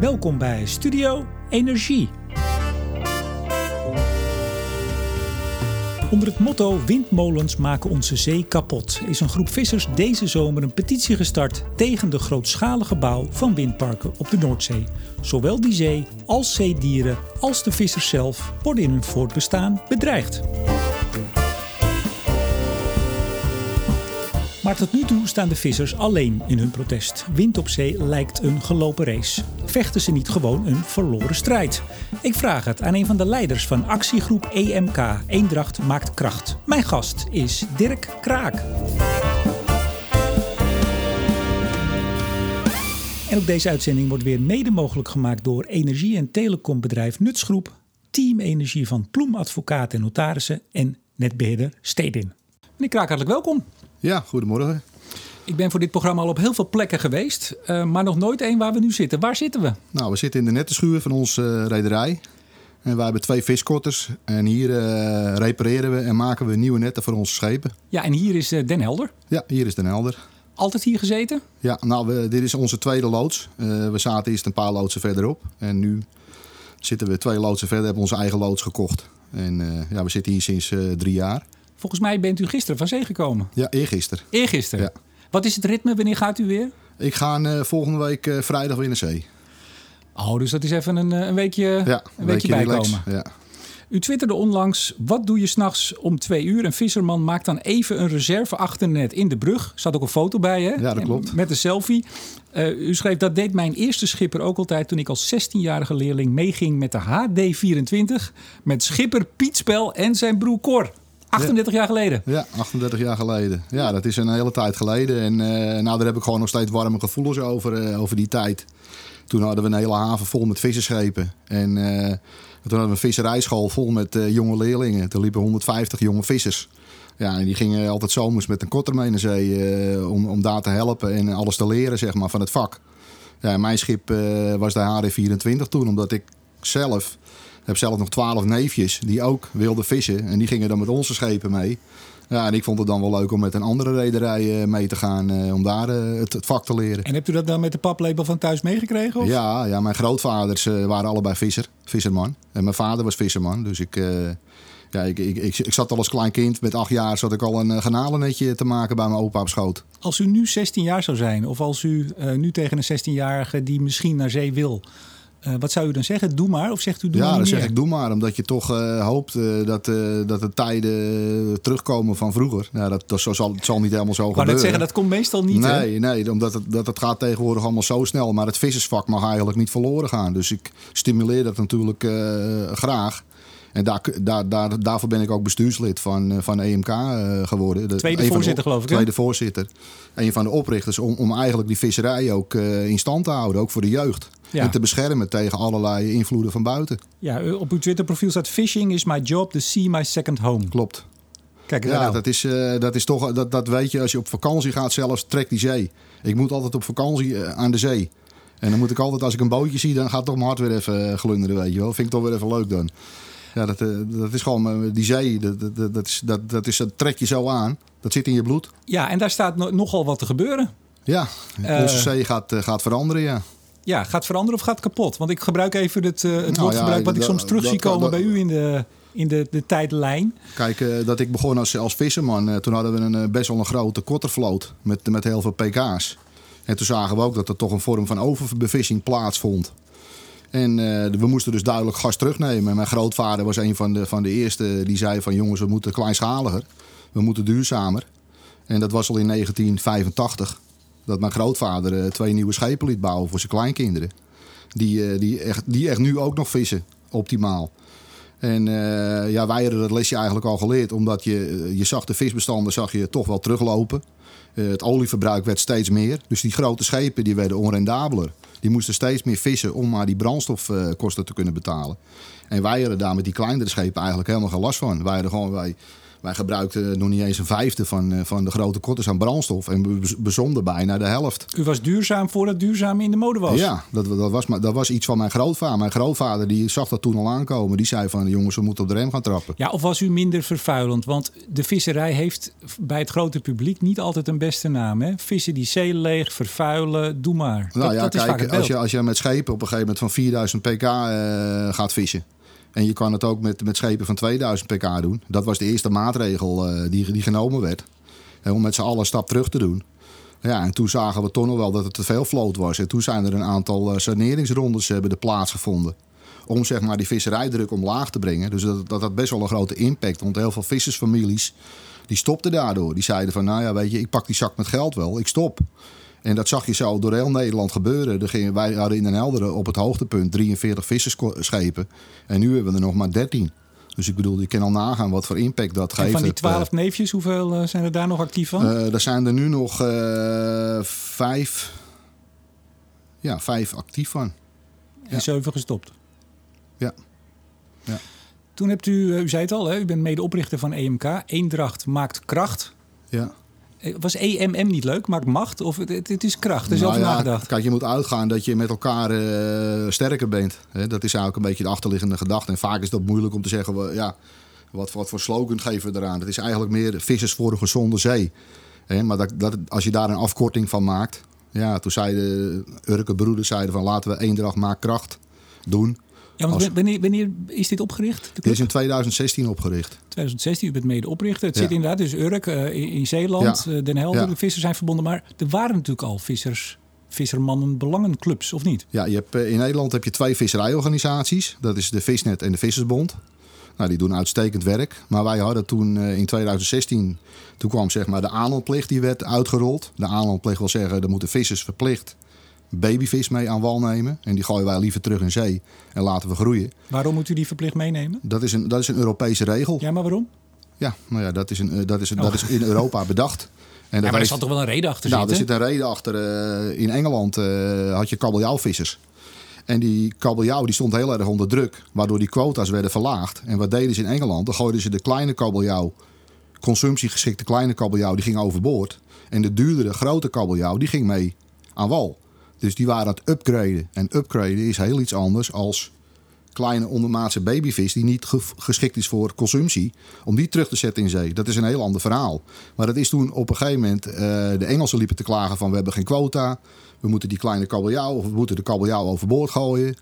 Welkom bij Studio Energie. Onder het motto Windmolens maken onze zee kapot is een groep vissers deze zomer een petitie gestart tegen de grootschalige bouw van windparken op de Noordzee. Zowel die zee als zeedieren als de vissers zelf worden in hun voortbestaan bedreigd. Maar tot nu toe staan de vissers alleen in hun protest. Wind op zee lijkt een gelopen race. Vechten ze niet gewoon een verloren strijd? Ik vraag het aan een van de leiders van actiegroep EMK, Eendracht maakt kracht. Mijn gast is Dirk Kraak. En ook deze uitzending wordt weer mede mogelijk gemaakt door energie- en telecombedrijf Nutsgroep, Team Energie van Ploem Advocaten en Notarissen en netbeheerder Stedin. Meneer Kraak, hartelijk welkom. Ja, goedemorgen. Ik ben voor dit programma al op heel veel plekken geweest, uh, maar nog nooit één waar we nu zitten. Waar zitten we? Nou, we zitten in de nettenschuur van onze uh, rederij. En wij hebben twee viskotters. En hier uh, repareren we en maken we nieuwe netten voor onze schepen. Ja, en hier is Den Helder. Ja, hier is Den Helder. Altijd hier gezeten? Ja, nou, we, dit is onze tweede loods. we zaten eerst een paar loodsen verderop. En nu zitten we twee loodsen verder, hebben onze eigen loods gekocht. En ja, we zitten hier sinds drie jaar. Volgens mij bent u gisteren van zee gekomen. Ja, eergisteren. Eergisteren? Ja. Wat is het ritme? Wanneer gaat u weer? Ik ga uh, volgende week uh, vrijdag weer naar zee. Oh, dus dat is even een, een weekje, ja, een weekje, bijkomen. Ja. U twitterde onlangs, wat doe je s'nachts om twee uur? Een visserman maakt dan even een reserve achternet in de brug. Er zat ook een foto bij, hè? Ja, dat klopt. Met een selfie. Uh, u schreef, dat deed mijn eerste schipper ook altijd... toen ik als 16-jarige leerling meeging met de HD24... met schipper Piet Spel en zijn broer Cor. 38 jaar geleden. Ja, 38 jaar geleden. Ja, dat is een hele tijd geleden. En uh, nou, daar heb ik gewoon nog steeds warme gevoelens over, uh, over die tijd. Toen hadden we een hele haven vol met visserschepen. En uh, toen hadden we een visserijschool vol met jonge leerlingen. Er liepen 150 jonge vissers. Ja, en die gingen altijd zomers met een kotter mee naar zee om, om daar te helpen en alles te leren zeg maar, van het vak. Ja, mijn schip was de HD24 toen, omdat ik zelf heb zelf nog twaalf neefjes die ook wilden vissen. En die gingen dan met onze schepen mee. Ja, en ik vond het dan wel leuk om met een andere rederij eh, mee te gaan. Eh, om daar eh, het, vak te leren. En hebt u dat dan met de paplepel van thuis meegekregen? Of? Ja, ja, mijn grootvaders waren allebei visser, visserman. En mijn vader was visserman. Dus ik, ja, ik, ik, ik, ik, zat al als klein kind, met acht jaar, zat ik al een garnalenetje te maken bij mijn opa op schoot. Als u nu 16 jaar zou zijn, of als u nu tegen een 16-jarige die misschien naar zee wil uh, wat zou u dan zeggen? Doe maar? Of zegt u doe ja, maar dan zeg ik doe maar. Omdat je toch uh, hoopt uh, dat, dat de tijden terugkomen van vroeger. Ja, dat, dat zal, het zal niet helemaal zo maar gebeuren. Maar zeggen, dat komt meestal niet. Nee, nee omdat het, dat het gaat tegenwoordig allemaal zo snel. Maar het vissersvak mag eigenlijk niet verloren gaan. Dus ik stimuleer dat natuurlijk graag. En daar, daar, daar, daarvoor ben ik ook bestuurslid van, van EMK geworden. De, tweede voorzitter, de, geloof ik. Tweede voorzitter. Een van de oprichters om, om eigenlijk die visserij ook in stand te houden. Ook voor de jeugd. En te beschermen tegen allerlei invloeden van buiten. Ja, op uw Twitter-profiel staat: Fishing is my job, the sea my second home. Klopt. Kijk, ja, nou. dat is, uh, dat is toch, dat, dat weet je als je op vakantie gaat, zelfs trek die zee. Ik moet altijd op vakantie uh, aan de zee. En dan moet ik altijd, als ik een bootje zie, dan gaat toch mijn hart weer even uh, glunderen, weet je wel. Vind ik toch weer even leuk dan. Ja, dat, dat is gewoon, die zee, dat, dat, dat, is, dat, dat, is, dat trek je zo aan. Dat zit in je bloed. Ja, en daar staat no nogal wat te gebeuren. Ja, onze zee gaat, gaat veranderen, ja. Ja, gaat veranderen of gaat kapot? Want ik gebruik even het, uh, het nou, woordgebruik ja, wat ik soms terug zie komen bij u in de, in de, de tijdlijn. Kijk, uh, dat ik begon als, als visserman, uh, toen hadden we een, best wel een grote kottervloot met, met heel veel pk's. En toen zagen we ook dat er toch een vorm van overbevissing plaatsvond. En we moesten dus duidelijk gas terugnemen. Mijn grootvader was een van de, van de eerste die zei van jongens, we moeten kleinschaliger. We moeten duurzamer. En dat was al in 1985 dat mijn grootvader uh, twee nieuwe schepen liet bouwen voor zijn kleinkinderen. Die, uh, die, echt, die echt nu ook nog vissen, optimaal. En uh, ja, wij hadden dat lesje eigenlijk al geleerd, omdat je, je zag de visbestanden zag je toch wel teruglopen. het olieverbruik werd steeds meer. Dus die grote schepen die werden onrendabeler. Die moesten steeds meer vissen om maar die brandstofkosten te kunnen betalen. En wij hadden daar met die kleinere schepen eigenlijk helemaal geen last van. Wij hadden gewoon, wij, Wij gebruikten nog niet eens een vijfde van, eh, van de grote kotters aan brandstof. En we bezonden bijna de helft. U was duurzaam voordat duurzaam in de mode was? Ja, dat, dat, was, dat was iets van mijn grootvader. Mijn grootvader die zag dat toen al aankomen. Die zei van, jongens, we moeten op de rem gaan trappen. Ja, of was u minder vervuilend? Want de visserij heeft bij het grote publiek niet altijd een beste naam. Hè? Vissen die zee leeg, vervuilen, doe maar. Nou ja, kijk, als je, als je met schepen op een gegeven moment van 4000 pk uh, gaat vissen en je kan het ook met, met schepen van 2000 pk doen. Dat was de eerste maatregel uh, die, die genomen werd. om met z'n allen een stap terug te doen. Ja, en toen zagen we toch nog wel dat het te veel vloot was. En toen zijn er een aantal uh, saneringsrondes hebben de plaatsgevonden. Om zeg maar die visserijdruk omlaag te brengen. Dus dat, dat had best wel een grote impact. Want heel veel vissersfamilies die stopten daardoor. Die zeiden van nou ja weet je, ik pak die zak met geld wel, ik stop. En dat zag je zo door heel Nederland gebeuren. Er gingen, wij hadden in Den Helderen op het hoogtepunt 43 vissersschepen. En nu hebben we er nog maar 13. Dus ik bedoel, je kan al nagaan wat voor impact dat geeft. En van die 12 neefjes, hoeveel eh, zijn er daar nog actief van? Uh, er zijn er nu nog uh, vijf, ja, vijf actief van. En zeven gestopt? Ja. ja. Toen hebt u, u zei het al, hè, u bent medeoprichter van EMK. Eendracht maakt kracht. Ja. Was EMM niet leuk? Maakt macht? Of het, het is kracht? Er is nou ja, nagedacht. Kijk, je moet uitgaan dat je met elkaar uh, sterker bent. dat is eigenlijk een beetje de achterliggende gedachte. En vaak is dat moeilijk om te zeggen, ja, wat, wat voor slogan geven we eraan? Het is eigenlijk meer vissers voor een gezonde zee. maar dat, dat, als je daar een afkorting van maakt. Ja, toen zeiden Urke broeders zeiden van laten we Eendracht maak kracht doen. Ja, want wanneer, wanneer, is dit opgericht? Dit is in 2016 opgericht. 2016, u bent mede oprichter. Het zit inderdaad, dus Urk uh, in, Zeeland, uh, Den Helder, de vissers zijn verbonden. Maar er waren natuurlijk al vissers, vissermannen belangenclubs, of niet? Ja, je hebt, uh, in Nederland heb je twee visserijorganisaties. Dat is de Visnet en de Vissersbond. Nou, die doen uitstekend werk. Maar wij hadden toen in 2016, toen kwam zeg maar de aanlandplicht, die werd uitgerold. De aanlandplicht wil zeggen, er moeten vissers verplicht babyvis mee aan wal nemen. En die gooien wij liever terug in zee en laten we groeien. Waarom moet u die verplicht meenemen? Dat is een, dat is een Europese regel. Ja, maar waarom? Ja, nou ja, dat is, een, eh, dat is, dat is in Europa bedacht. En ja, maar er zat toch wel een reden achter nou, er zit een reden achter. Uh, in Engeland uh, had je kabeljauwvissers. En die kabeljauw die stond heel erg onder druk. Waardoor die quota's werden verlaagd. En wat deden ze in Engeland? Dan gooiden ze de kleine kabeljauw... consumptiegeschikte kleine kabeljauw, die ging overboord. En de duurdere grote kabeljauw, die ging mee aan wal. Dus die waren aan het upgraden. En upgraden is heel iets anders als kleine ondermaatse babyvis die niet geschikt is voor consumptie, om die terug te zetten in zee. Dat is een heel ander verhaal. Maar dat is toen op een gegeven moment, uh, de Engelsen liepen te klagen van we hebben geen quota, we moeten die kleine kabeljauw of we moeten de kabeljauw overboord gooien.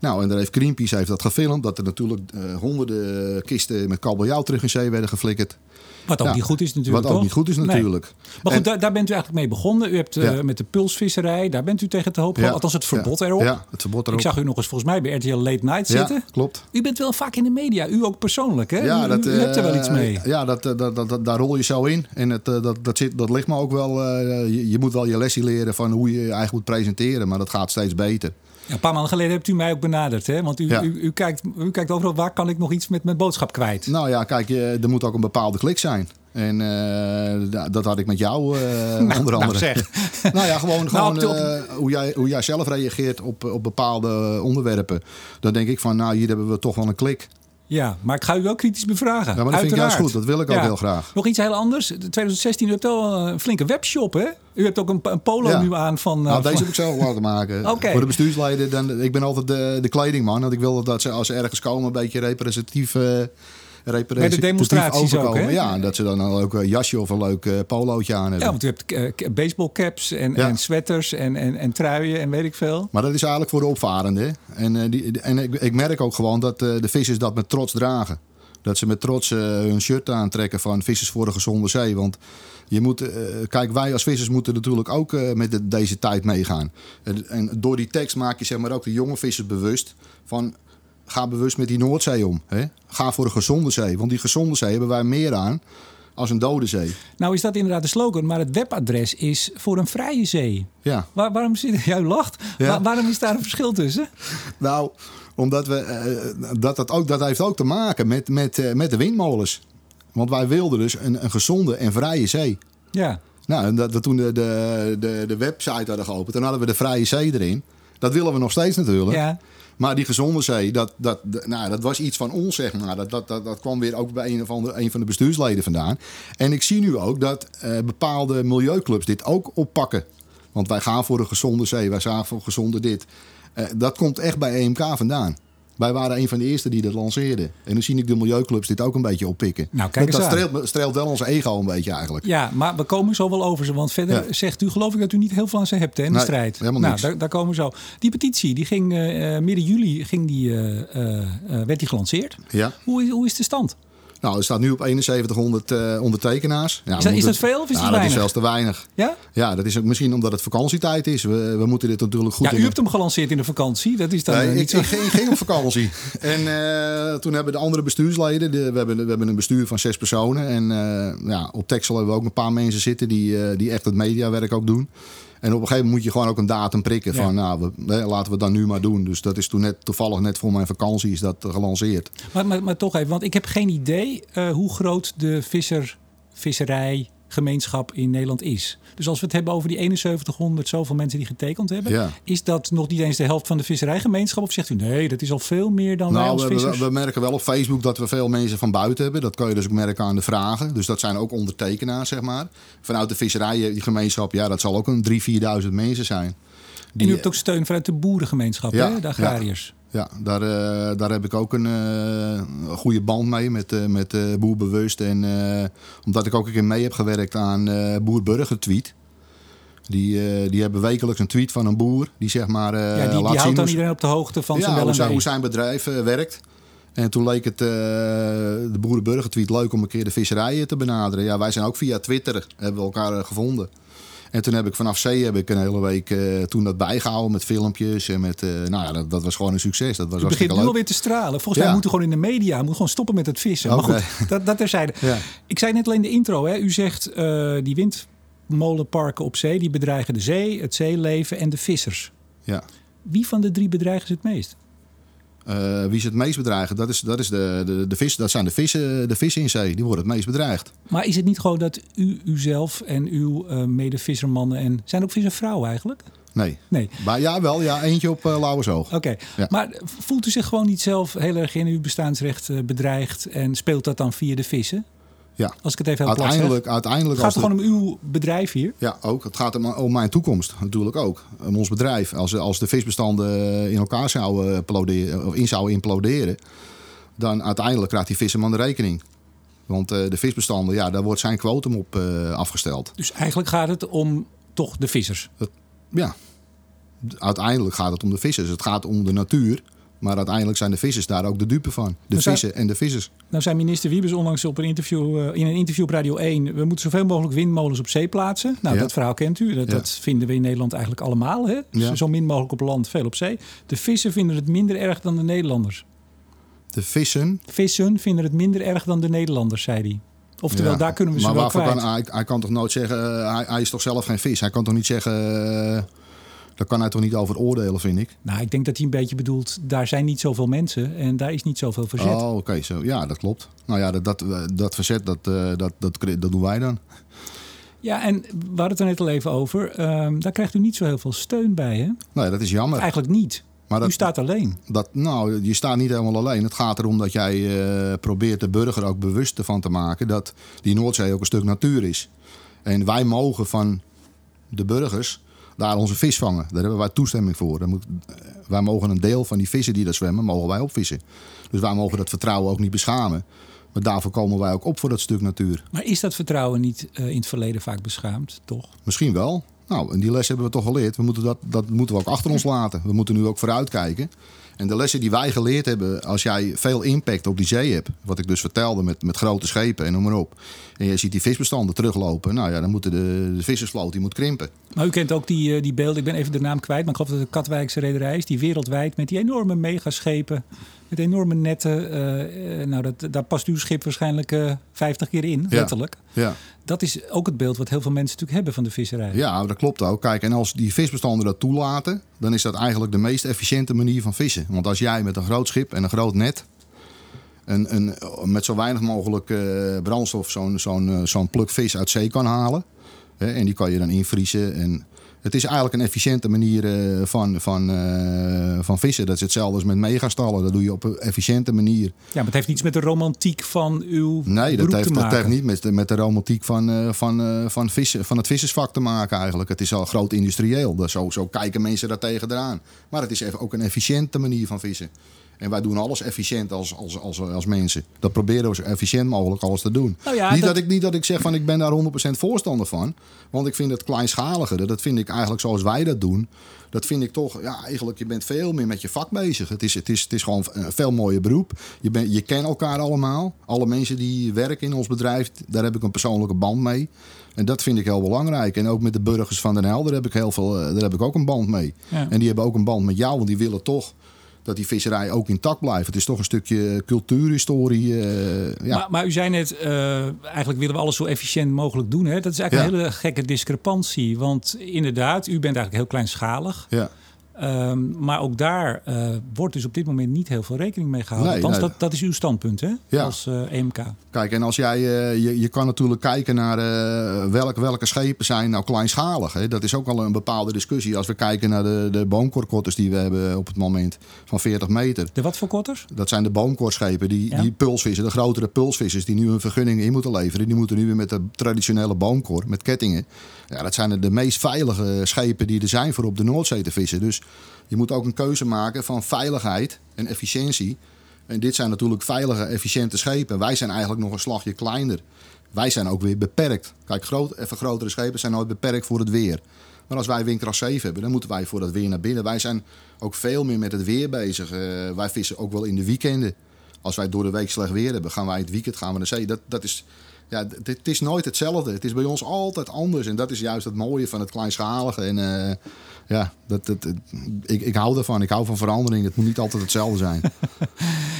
Nou, en daar heeft Greenpeace heeft dat gefilmd, dat er natuurlijk uh, honderden kisten met kabeljauw terug in zee werden geflikkerd. Wat ook niet goed is natuurlijk. Wat ook niet goed is natuurlijk. Maar goed, daar, daar, bent u eigenlijk mee begonnen. U hebt uh, met de pulsvisserij, daar bent u tegen te hoop. Ja. Althans, het verbod erop. Ja, het verbod erop. Ik zag u nog eens volgens mij bij RTL Late Night zitten. Klopt. U bent wel vaak in de media. U ook persoonlijk, hè? Ja, dat, u, u hebt er wel iets mee. Ja, dat, dat, dat, daar rol je zo in. En het, dat, dat, zit, dat ligt me ook wel... Uh, je, je moet wel je lesje leren van hoe je je eigenlijk moet presenteren. Maar dat gaat steeds beter. Ja, een paar maanden geleden hebt u mij ook benaderd. Hè? Want u, u, u, kijkt, u kijkt overal waar kan ik nog iets met mijn boodschap kwijt. Nou ja, kijk, er moet ook een bepaalde klik zijn. En uh, dat had ik met jou uh, nou, onder andere. Nou, zeg. nou ja, gewoon, nou, gewoon uh, hoe, jij, hoe jij zelf reageert op, op bepaalde onderwerpen. Dan denk ik van, nou hier hebben we toch wel een klik. Ja, maar ik ga u wel kritisch bevragen. Ja, maar dat vind ik juist goed. Dat wil ik ook heel graag. Nog iets heel anders. 2016, u hebt wel een flinke webshop, hè? U hebt ook een, een polo nu aan van... nou, deze heb ik zelf laten maken. okay. Voor de bestuursleden, dan, ik ben altijd de, de kledingman. Want ik wil dat ze als ze ergens komen een beetje representatief... Uh, bij de demonstraties ook, hè? Ja, dat ze dan ook een jasje of een leuk uh, polootje aan hebben. Ja, want u hebt uh, baseballcaps en, ja. en sweaters en, en, en truien en weet ik veel. Maar dat is eigenlijk voor de opvarenden. En, die, en ik, ik, merk ook gewoon dat de vissers dat met trots dragen. Dat ze met trots hun shirt aantrekken van vissers voor een gezonde zee. Want je moet, kijk, wij als vissers moeten natuurlijk ook met de, deze tijd meegaan. En, en door die tekst maak je zeg maar ook de jonge vissers bewust van ga bewust met die Noordzee om. Hè? Ga voor een gezonde zee. Want die gezonde zee hebben wij meer aan als een dode zee. Nou is dat inderdaad de slogan, maar het webadres is voor een vrije zee. Ja. Waar, waarom zit jij lacht? Ja. waarom is daar een verschil tussen? Nou, omdat we uh, dat, dat, ook, dat heeft ook te maken met, met, uh, met de windmolens. Want wij wilden dus een, een gezonde en vrije zee. Ja. Nou, en dat toen de, de, de, de website hadden geopend, dan hadden we de vrije zee erin. Dat willen we nog steeds natuurlijk. Ja. Maar die gezonde zee, dat, dat, nou, dat was iets van ons, zeg maar. Dat, dat, dat, dat kwam weer ook bij een van, de, een van de bestuursleden vandaan. En ik zie nu ook dat eh, bepaalde milieuclubs dit ook oppakken. Want wij gaan voor een gezonde zee, wij gaan voor gezonde dit. Eh, dat komt echt bij EMK vandaan. Wij waren een van de eerste die dat lanceerden. En nu zie ik de milieuclubs dit ook een beetje oppikken. Nou, kijk dat eens dat streelt, streelt wel ons ego een beetje eigenlijk. Ja, maar we komen zo wel over ze. Want verder Ja. zegt u, geloof ik, dat u niet heel veel aan ze hebt hè, in de Nee, strijd. helemaal nou, niks. daar, daar komen we zo. Die petitie, die ging eh, eh, midden juli ging die, eh, werd die gelanceerd. Ja. Hoe, is- hoe is de stand? Nou, er staat nu op 7100 eh, ondertekenaars. Ja, Is dat, is moeten- dat veel of is nou, dat dat is weinig? zelfs te weinig. Ja? Ja, dat is ook misschien omdat het vakantietijd is. We, we moeten dit natuurlijk goed ja, in u hebt hem gelanceerd in de vakantie. Dat is dan Nee, eh, ik, zo... ik, ging, ik ging op vakantie. En eh, toen hebben de andere bestuursleden... De, we, hebben, we hebben een bestuur van zes personen. En ja, op Texel hebben we ook een paar mensen zitten... die, die echt het mediawerk ook doen. En op een gegeven moment moet je gewoon ook een datum prikken. Ja. Van nou, we, laten we het dan nu maar doen. Dus dat is toen net, toevallig net voor mijn vakantie is dat gelanceerd. Maar, maar, maar toch even, want ik heb geen idee eh, hoe groot de visser, visserijgemeenschap in Nederland is. Dus als we het hebben over die 7100 zoveel mensen die getekend hebben, Ja. is dat nog niet eens de helft van de visserijgemeenschap? Of zegt u nee, dat is al veel meer dan wij Nou, als we, we, vissers? we merken wel op Facebook dat we veel mensen van buiten hebben. Dat kan je dus ook merken aan de vragen. Dus dat zijn ook ondertekenaars, zeg maar. Vanuit de visserijgemeenschap, ja, dat zal ook een 3.000, 4.000 mensen zijn. en u hebt ook steun vanuit de boerengemeenschap, Ja, hè? de agrariërs. Ja, daar, eh, daar heb ik ook een eh, goede band mee met, eh, met eh, Boer Bewust. En omdat ik ook een keer mee heb gewerkt aan eh Boer Burger Tweet. Die, die hebben wekelijks een tweet van een boer. Die zeg maar Ja, die, laat die zien houdt dan hoe- iedereen op de hoogte van zijn ja, hoe, zijn, wee. hoe zijn bedrijf werkt. En toen leek het de Boerenburger tweet leuk om een keer de visserijen te benaderen. Ja, wij zijn ook via Twitter hebben we elkaar gevonden. En toen heb ik vanaf zee heb ik een hele week eh, toen dat bijgehouden met filmpjes. En met, eh, nou ja, dat, dat was gewoon een succes. Dat was U begint nu alweer te stralen. Volgens Ja. mij moeten we gewoon in de media. Moeten gewoon stoppen met het vissen. Maar goed, dat, dat terzijde. Ja. Ik zei net alleen de intro. Hè. U zegt uh, die windmolenparken op zee... die bedreigen de zee, het zeeleven en de vissers. Ja. Wie van de drie bedreigen ze het meest? Uh, wie ze het meest bedreigen, dat, is, dat, is de, de, de vis, dat zijn de vissen, de vissen in zee. Die worden het meest bedreigd. Maar is het niet gewoon dat u uzelf en uw uh, medevissermannen... en zijn ook visservrouwen eigenlijk? Nee. nee. Maar ja, wel. Ja, eentje op uh, Lauwersoog. Oké. Okay. Ja. Maar voelt u zich gewoon niet zelf heel erg in uw bestaansrecht bedreigd... en speelt dat dan via de vissen? Ja. Als ik het even heel uiteindelijk, plat uiteindelijk gaat het gewoon om uw bedrijf hier? Ja, ook. Het gaat om, om mijn toekomst natuurlijk ook. Om ons bedrijf. Als, als de visbestanden in elkaar zouden imploderen, of in zouden imploderen... dan uiteindelijk krijgt die visserman de rekening. Want uh, de visbestanden, ja, daar wordt zijn kwotum op uh, afgesteld. Dus eigenlijk gaat het om toch de vissers? Het, ja. Uiteindelijk gaat het om de vissers. Het gaat om de natuur. Maar uiteindelijk zijn de vissers daar ook de dupe van. De vissen en de vissers. Nou zijn minister Wiebes onlangs op een interview, uh, in een interview op Radio 1... we moeten zoveel mogelijk windmolens op zee plaatsen. Nou, Ja. dat verhaal kent u. Dat, Ja. dat vinden we in Nederland eigenlijk allemaal. Hè? Ja. Zo min mogelijk op land, veel op zee. De vissen vinden het minder erg dan de Nederlanders. De vissen. Vissen vinden het minder erg dan de Nederlanders, zei hij. Oftewel, daar kunnen we ze maar wel kwijt. Kan, hij, hij kan toch nooit zeggen... uh, hij, hij is toch zelf geen vis? Hij kan toch niet zeggen... Uh, daar kan hij toch niet over oordelen, vind ik. Nou, ik denk dat hij een beetje bedoelt... daar zijn niet zoveel mensen en daar is niet zoveel verzet. Oh, oké. Okay, zo. Ja, dat klopt. Nou ja, dat, dat, dat verzet, dat, uh, dat, dat, dat doen wij dan. Ja, en we hadden het er net al even over. Um, daar krijgt u niet zo heel veel steun bij, hè? Nee, dat is jammer. Eigenlijk niet. Maar dat, u staat alleen. Dat, nou, je staat niet helemaal alleen. Het gaat erom dat jij uh, probeert de burger ook bewust ervan te maken... dat die Noordzee ook een stuk natuur is. En wij mogen van de burgers daar onze vis vangen. Daar hebben wij toestemming voor. Moet, wij mogen een deel van die vissen die daar zwemmen, mogen wij opvissen. Dus wij mogen dat vertrouwen ook niet beschamen. Maar daarvoor komen wij ook op voor dat stuk natuur. Maar is dat vertrouwen niet uh, in het verleden vaak beschaamd, toch? Misschien wel. Nou, en die les hebben we toch geleerd. We moeten dat, dat moeten we ook achter ons laten. We moeten nu ook vooruitkijken. En de lessen die wij geleerd hebben, als jij veel impact op die zee hebt, wat ik dus vertelde met, met grote schepen en noem maar op. En je ziet die visbestanden teruglopen, nou ja, dan moeten de, de vissersvloot die moet krimpen. Maar u kent ook die, die beelden, ik ben even de naam kwijt, maar ik geloof dat het Katwijkse rederij is, die wereldwijd met die enorme megaschepen, met enorme netten. Uh, nou, dat, daar past uw schip waarschijnlijk uh, 50 keer in, ja. letterlijk. Ja. Dat is ook het beeld wat heel veel mensen natuurlijk hebben van de visserij. Ja, dat klopt ook. Kijk, en als die visbestanden dat toelaten, dan is dat eigenlijk de meest efficiënte manier van vissen. Want als jij met een groot schip en een groot net een, een, met zo weinig mogelijk uh, brandstof zo'n zo'n zo'n pluk vis uit zee kan halen. Hè, en die kan je dan invriezen. En Het is eigenlijk een efficiënte manier eh, van, van, eh, van vissen. Dat is hetzelfde als met megastallen. Dat doe je op een efficiënte manier. Ja, maar het heeft niets met de romantiek van uw Nee, dat heeft, dat heeft niet met, de- met de romantiek van, eh, van, van, vissen, van het vissersvak te maken eigenlijk. Het is al groot industrieel. Dus zo, zo kijken mensen daar tegen eraan. Maar het is even ook een efficiënte manier van vissen. En wij doen alles efficiënt als, als, als, als mensen. Dat proberen we zo efficiënt mogelijk alles te doen. Nou ja, niet, dat- dat... ik, niet dat ik zeg van ik ben daar 100% voorstander van. Want ik vind het kleinschalige, dat vind ik eigenlijk zoals wij dat doen. Dat vind ik toch, ja, eigenlijk, je bent veel meer met je vak bezig. Het is, het is, het is gewoon een veel mooier beroep. Je, bent je kent elkaar allemaal. Alle mensen die werken in ons bedrijf, daar heb ik een persoonlijke band mee. En dat vind ik heel belangrijk. En ook met de burgers van Den Helder heb ik, heel veel, eh, daar heb ik ook een band mee. Ja. En die hebben ook een band met jou, want die willen toch dat die visserij ook intact blijft. Het is toch een stukje cultuurhistorie. eh, ja. Maar, maar u zei net, eh, eigenlijk willen we alles zo efficiënt mogelijk doen. Hè? Dat is eigenlijk Ja. een hele gekke discrepantie. Want inderdaad, u bent eigenlijk heel kleinschalig. ja. Ehm, maar ook daar eh, wordt dus op dit moment niet heel veel rekening mee gehouden. Nee, Althans, nee. dat, dat is uw standpunt, hè? Ja. Als eh, EMK. Kijk, en als jij, eh, je, je kan natuurlijk kijken naar eh, welke, welke schepen zijn nou kleinschalig. Hè? Dat is ook al een bepaalde discussie. Als we kijken naar de, de boomkorkotters die we hebben op het moment van 40 meter. De wat voor kotters? Dat zijn de boomkorschepen, die, Ja. die pulsvissen, de grotere pulsvissers die nu een vergunning in moeten leveren. Die moeten nu weer met de traditionele boomkor, met kettingen. Ja, dat zijn de meest veilige schepen die er zijn voor op de Noordzee te vissen. Dus je moet ook een keuze maken van veiligheid en efficiëntie. En dit zijn natuurlijk veilige, efficiënte schepen. Wij zijn eigenlijk nog een slagje kleiner. Wij zijn ook weer beperkt. Kijk, even grotere schepen zijn nooit beperkt voor het weer. Maar als wij windkracht 7 hebben, dan moeten wij voor dat weer naar binnen. Wij zijn ook veel meer met het weer bezig. Eh, wij vissen ook wel in de weekenden. Als wij door de week slecht weer hebben, gaan wij het weekend gaan we naar zee. Dat, dat is, ja, het is nooit hetzelfde. Het is bij ons altijd anders. En dat is juist het mooie van het kleinschalige. En eh, ja, dat, dat, ik, ik hou ervan. Ik hou van verandering. Het moet niet altijd hetzelfde zijn.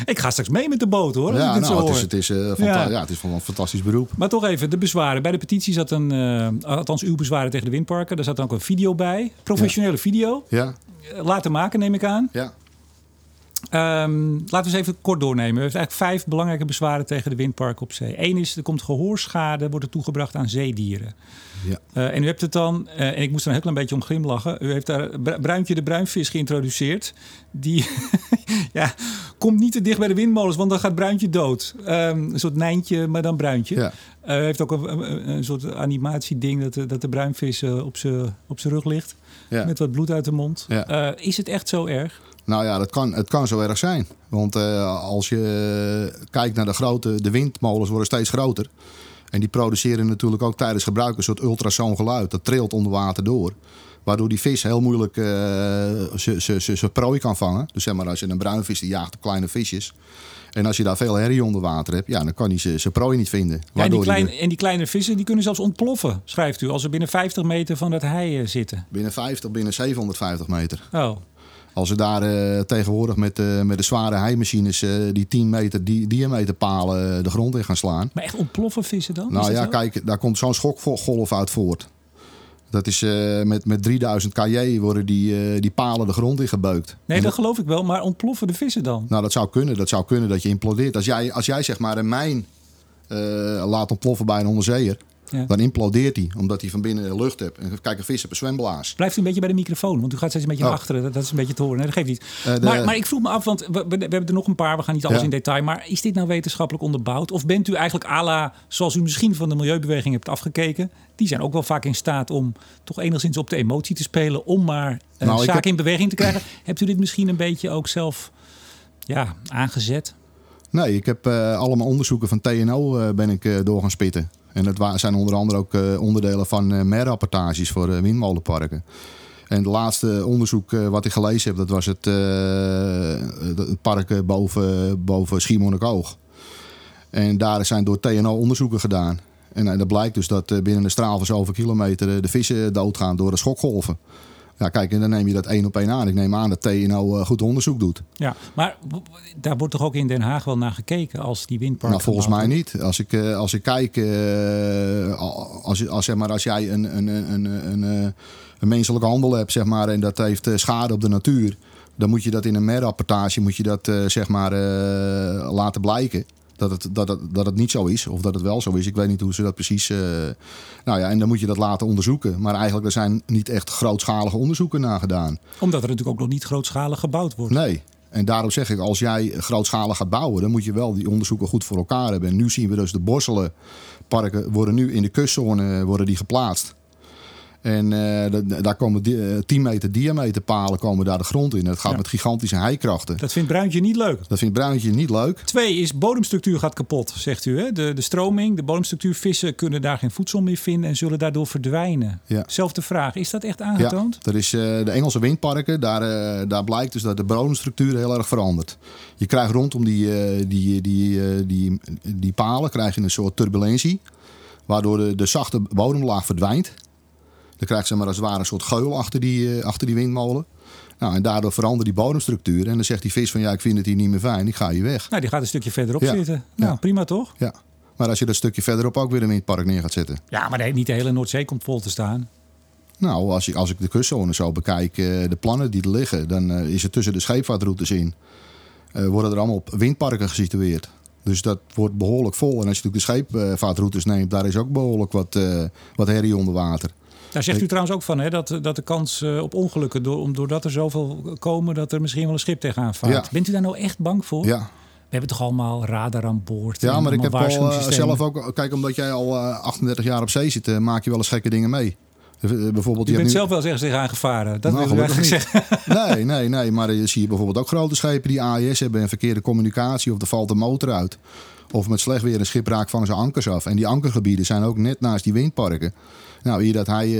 Ik ga straks mee met de boot, hoor. ja, nou, het is, het, is, eh, Ja. ja. het is een fantastisch beroep. Maar toch even, de bezwaren. Bij de petitie zat een, eh, althans uw bezwaren tegen de windparken. Daar zat dan ook een video bij. Professionele video. Ja, Laten maken, neem ik aan. ja. Ehm, laten we eens even kort doornemen. We hebben eigenlijk vijf belangrijke bezwaren tegen de windparken op zee. Eén is, er komt gehoorschade, wordt er toegebracht aan zeedieren. ja. Eh, en u hebt het dan, eh, en ik moest er een heel klein beetje om glimlachen. U heeft daar Bru- Bruintje de bruinvis geïntroduceerd. Die ja, komt niet te dicht bij de windmolens, want dan gaat Bruintje dood. Ehm, een soort Nijntje, maar dan Bruintje. Ja. Eh, heeft ook een, een, een soort animatieding dat, de- dat de bruinvis op zijn op zijn rug ligt. Ja. Met wat bloed uit de mond. Ja. Is het echt zo erg? Nou ja, dat kan, het kan zo erg zijn. Want eh, als je kijkt naar de grote, de windmolens worden steeds groter. En die produceren natuurlijk ook tijdens gebruik een soort ultrasoongeluid. Dat trilt onder water door. Waardoor die vis heel moeilijk zijn prooi kan vangen. Dus zeg maar, als je een bruinvis die jaagt op kleine visjes. En als je daar veel herrie onder water hebt, ja, dan kan hij zijn prooi niet vinden. Ja, en, die kleine, en die kleine vissen die kunnen zelfs ontploffen, schrijft u, als ze binnen 50 meter van dat hei eh, zitten. binnen 50, binnen 750 meter. Oh, Als we daar eh, tegenwoordig met, eh, met de zware heimachines eh, die 10 meter di diameter palen de grond in gaan slaan. maar echt ontploffen vissen dan? Nou ja, zo? kijk, daar komt zo'n schokgolf uit voort. Dat is met, met 3000 kJ worden die, die palen de grond in gebeukt. Nee, En dat geloof ik wel, maar ontploffen de vissen dan? nou, dat zou kunnen. Dat zou kunnen dat je implodeert. Als jij, als jij zeg maar een mijn laat ontploffen bij een onderzeeër, Ja. dan implodeert hij. Omdat hij van binnen lucht hebt. En kijk, een vis op een zwemblaas. Blijft u een beetje bij de microfoon, want u gaat steeds een beetje Oh. naar achteren. Dat, is een beetje te horen. Nee, dat geeft niet. Eh, de- maar, maar ik vroeg me af, want we, we, we hebben er nog een paar. We gaan niet alles Ja. in detail. Maar is dit nou wetenschappelijk onderbouwd? Of bent u eigenlijk à la, zoals u misschien van de milieubeweging hebt afgekeken... die zijn ook wel vaak in staat om toch enigszins op de emotie te spelen... om maar een Nou, ik zaak heb- in beweging te krijgen. Hebt u dit misschien een beetje ook zelf ja, aangezet? Nee, ik heb eh, allemaal onderzoeken van TNO eh, ben ik eh, door gaan spitten. En dat zijn onder andere ook eh, onderdelen van eh MER-rapportages voor eh, windmolenparken. En het laatste onderzoek wat ik gelezen heb, dat was het, park boven, boven Schiermonnikoog. En daar zijn door TNO onderzoeken gedaan. En dat blijkt dus dat binnen een straal van zoveel kilometer de vissen doodgaan door de schokgolven. Ja, kijk, en dan neem je dat één op één aan. Ik neem aan dat TNO eh, goed onderzoek doet. Ja, maar daar wordt toch ook in Den Haag wel naar gekeken als die windpark. Nou, volgens mij niet. Als ik, eh, als ik kijk, eh, als, als, zeg maar, als jij een, een, een, een, een, een menselijke handel hebt zeg maar, en dat heeft schade op de natuur, dan moet je dat in een MER-rapportage moet je dat, zeg maar, laten blijken. Dat het, dat, het, dat het niet zo is. Of dat het wel zo is. Ik weet niet hoe ze dat precies... Uh, nou ja, en dan moet je dat laten onderzoeken. Maar eigenlijk er zijn niet echt grootschalige onderzoeken naar gedaan. Omdat er natuurlijk ook nog niet grootschalig gebouwd wordt. Nee. En daarom zeg ik, als jij grootschalig gaat bouwen... dan moet je wel die onderzoeken goed voor elkaar hebben. En nu zien we dus de Borselenparken worden nu in de kustzone worden die geplaatst. En uh, daar komen 10 eh, meter diameter palen komen daar de grond in. Het gaat met gigantische heikrachten. Dat vindt Bruintje niet leuk. Dat vindt Bruintje niet leuk. Twee is bodemstructuur gaat kapot, zegt u. Hè? De, de stroming, de bodemstructuur, vissen kunnen daar geen voedsel meer vinden en zullen daardoor verdwijnen. Ja. Zelfde vraag, is dat echt aangetoond? Ja, er is uh, de Engelse windparken, daar, uh, daar blijkt dus dat de bodemstructuur heel erg verandert. Je krijgt rondom die, die, die, die, die palen krijg je een soort turbulentie. Waardoor de, de zachte bodemlaag verdwijnt. Dan krijgt ze maar als het ware een soort geul achter die, uh, achter die windmolen. Nou, en daardoor verandert die bodemstructuur. En dan zegt die vis van ja, ik vind het hier niet meer fijn, ik ga hier weg. Nou, die gaat een stukje verderop zitten. Nou, prima toch? Ja. Maar als je dat stukje verderop ook weer een windpark neer gaat zetten. Ja, maar niet de hele Noordzee komt vol te staan. Nou, als, je, als ik de kustzone zo bekijk, uh, de plannen die er liggen, dan uh, is het tussen de scheepvaartroutes in. worden er allemaal windparken gesitueerd. Dus dat wordt behoorlijk vol. En als je natuurlijk de scheepvaartroutes neemt, daar is ook behoorlijk wat, wat herrie onder water. Daar zegt u trouwens ook van hè, dat, dat de kans eh, op ongelukken, door, doordat er zoveel komen, dat er misschien wel een schip tegenaan vaart. Bent u daar nou echt bang voor? Ja. We hebben toch allemaal radar aan boord? Ja, maar ik heb al uh, zelf ook... Kijk, omdat jij al uh, eh, 38 jaar op zee zit, maak je wel eens gekke dingen mee. Bijvoorbeeld, je, je bent nu... zelf wel zeggen zich aangevaren. Dat nou, wil eigenlijk zeggen. Nee, nee, nee. Maar je zie je bijvoorbeeld ook grote schepen die AIS hebben en verkeerde communicatie of er valt de motor uit. Of met slecht weer een schip raakt vangen ze ankers af. En die ankergebieden zijn ook net naast die windparken. Nou, hier dat hij uh,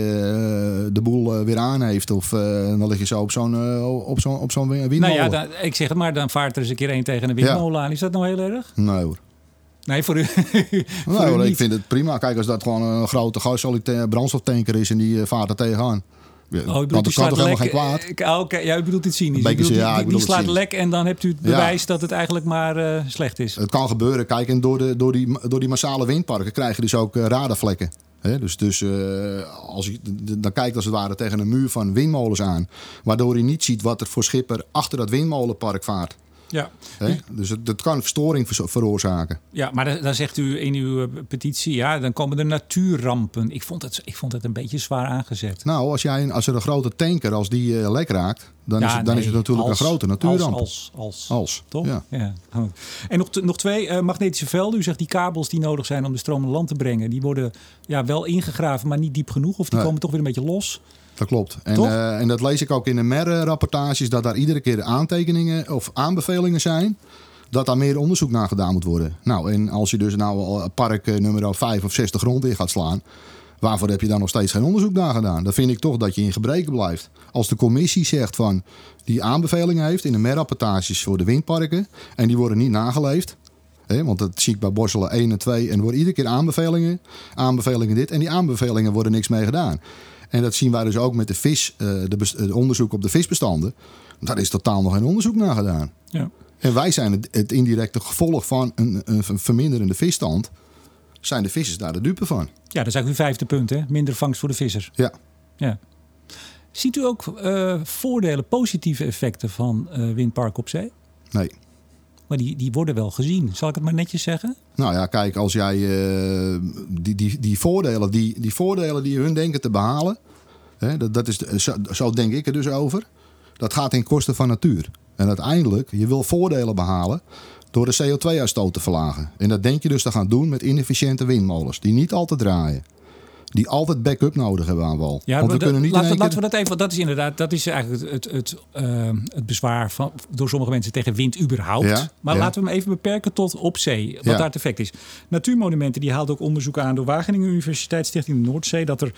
de boel uh, weer aan heeft. Of uh, dan lig je zo op zo'n op zo'n op zo'n windmolen. Nou ja, dan, ik zeg het maar, dan vaart er eens een keer één tegen een windmolen aan. Is dat nou heel erg? Nee hoor. Nee, voor u. voor nou, u ik vind het prima. Kijk, als dat gewoon een grote gasolietanker, brandstoftanker is en die vaart er tegenaan. Ja, oh, bedoelt, dat kan toch helemaal geen kwaad? Oké, ja, u bedoelt het cynisch. Bedoelt, ja, die, die slaat lek en dan hebt u het bewijs ja. dat het eigenlijk maar uh, slecht is. Het kan gebeuren. Kijk, en door, de, door, die, door die massale vindparken krijg je dus ook uh, radarvlekken dus dus uh, als je dan kijkt als het ware tegen een muur van windmolens aan. Waardoor je niet ziet wat er voor schipper achter dat windmolenpark vaart. Ja. Dus het, dat kan verstoring veroorzaken. Ja, maar dan zegt u in uw eh, petitie, ja, dan komen er natuurrampen. Ik vond het, ik vond het een beetje zwaar aangezet. Nou, als, jij, als er een grote tanker, als die uh, lek raakt, dan, is, het, dan is het natuurlijk een grote natuurramp. Als, als, als. als toch? Ja. ja. En nog, nog twee, uh, magnetische velden. U zegt die kabels die nodig zijn om de stroom aan land te brengen, die worden ja, wel ingegraven, maar niet diep genoeg. Of die komen toch weer een beetje los. Dat klopt. En, uh, en dat lees ik ook in de MER-rapportages, dat daar iedere keer aantekeningen of aanbevelingen zijn. Dat daar meer onderzoek naar gedaan moet worden. Nou, en als je dus nou al park uh, nummer 5 of 60 grond in gaat slaan. Waarvoor heb je dan nog steeds geen onderzoek naar gedaan? Dan vind ik toch dat je in gebreken blijft. Als de commissie zegt van die aanbevelingen heeft in de MER-rapportages voor de windparken. En die worden niet nageleefd. Hè, want dat zie ik bij Borselen 1 en 2. En er worden iedere keer aanbevelingen. Aanbevelingen dit. En die aanbevelingen worden niks mee gedaan. En dat zien wij dus ook met de vis, uh, de, onderzoek op de visbestanden. Daar is totaal nog geen onderzoek naar gedaan. Ja. En wij zijn het, het indirecte gevolg van een, een, verminderende visstand. Zijn de vissers daar de dupe van? Ja, dat is eigenlijk uw vijfde punt, hè? Minder vangst voor de vissers. Ja. ja. Ziet u ook uh, voordelen, positieve effecten van uh, windpark op zee? Nee. Maar die, die worden wel gezien, zal ik het maar netjes zeggen? Nou ja, kijk, als jij uh, die, die, die, voordelen, die, die voordelen die hun denken te behalen, hè, dat, dat is, zo, zo denk ik er dus over. Dat gaat in kosten van natuur. En uiteindelijk, je wil voordelen behalen door de CO2-uitstoot te verlagen. En dat denk je dus te gaan doen met inefficiënte windmolens, die niet altijd draaien die altijd backup nodig hebben aan wal. Ja, Want we kunnen niet laten, we, laten we dat even. Dat is inderdaad, dat is eigenlijk het, het, het, uh, het bezwaar van, door sommige mensen tegen wind überhaupt. Ja, maar laten we hem even beperken tot op zee. Wat daar het effect is. Natuurmonumenten die haalt ook onderzoek aan door Wageningen Universiteit Stichting Noordzee dat er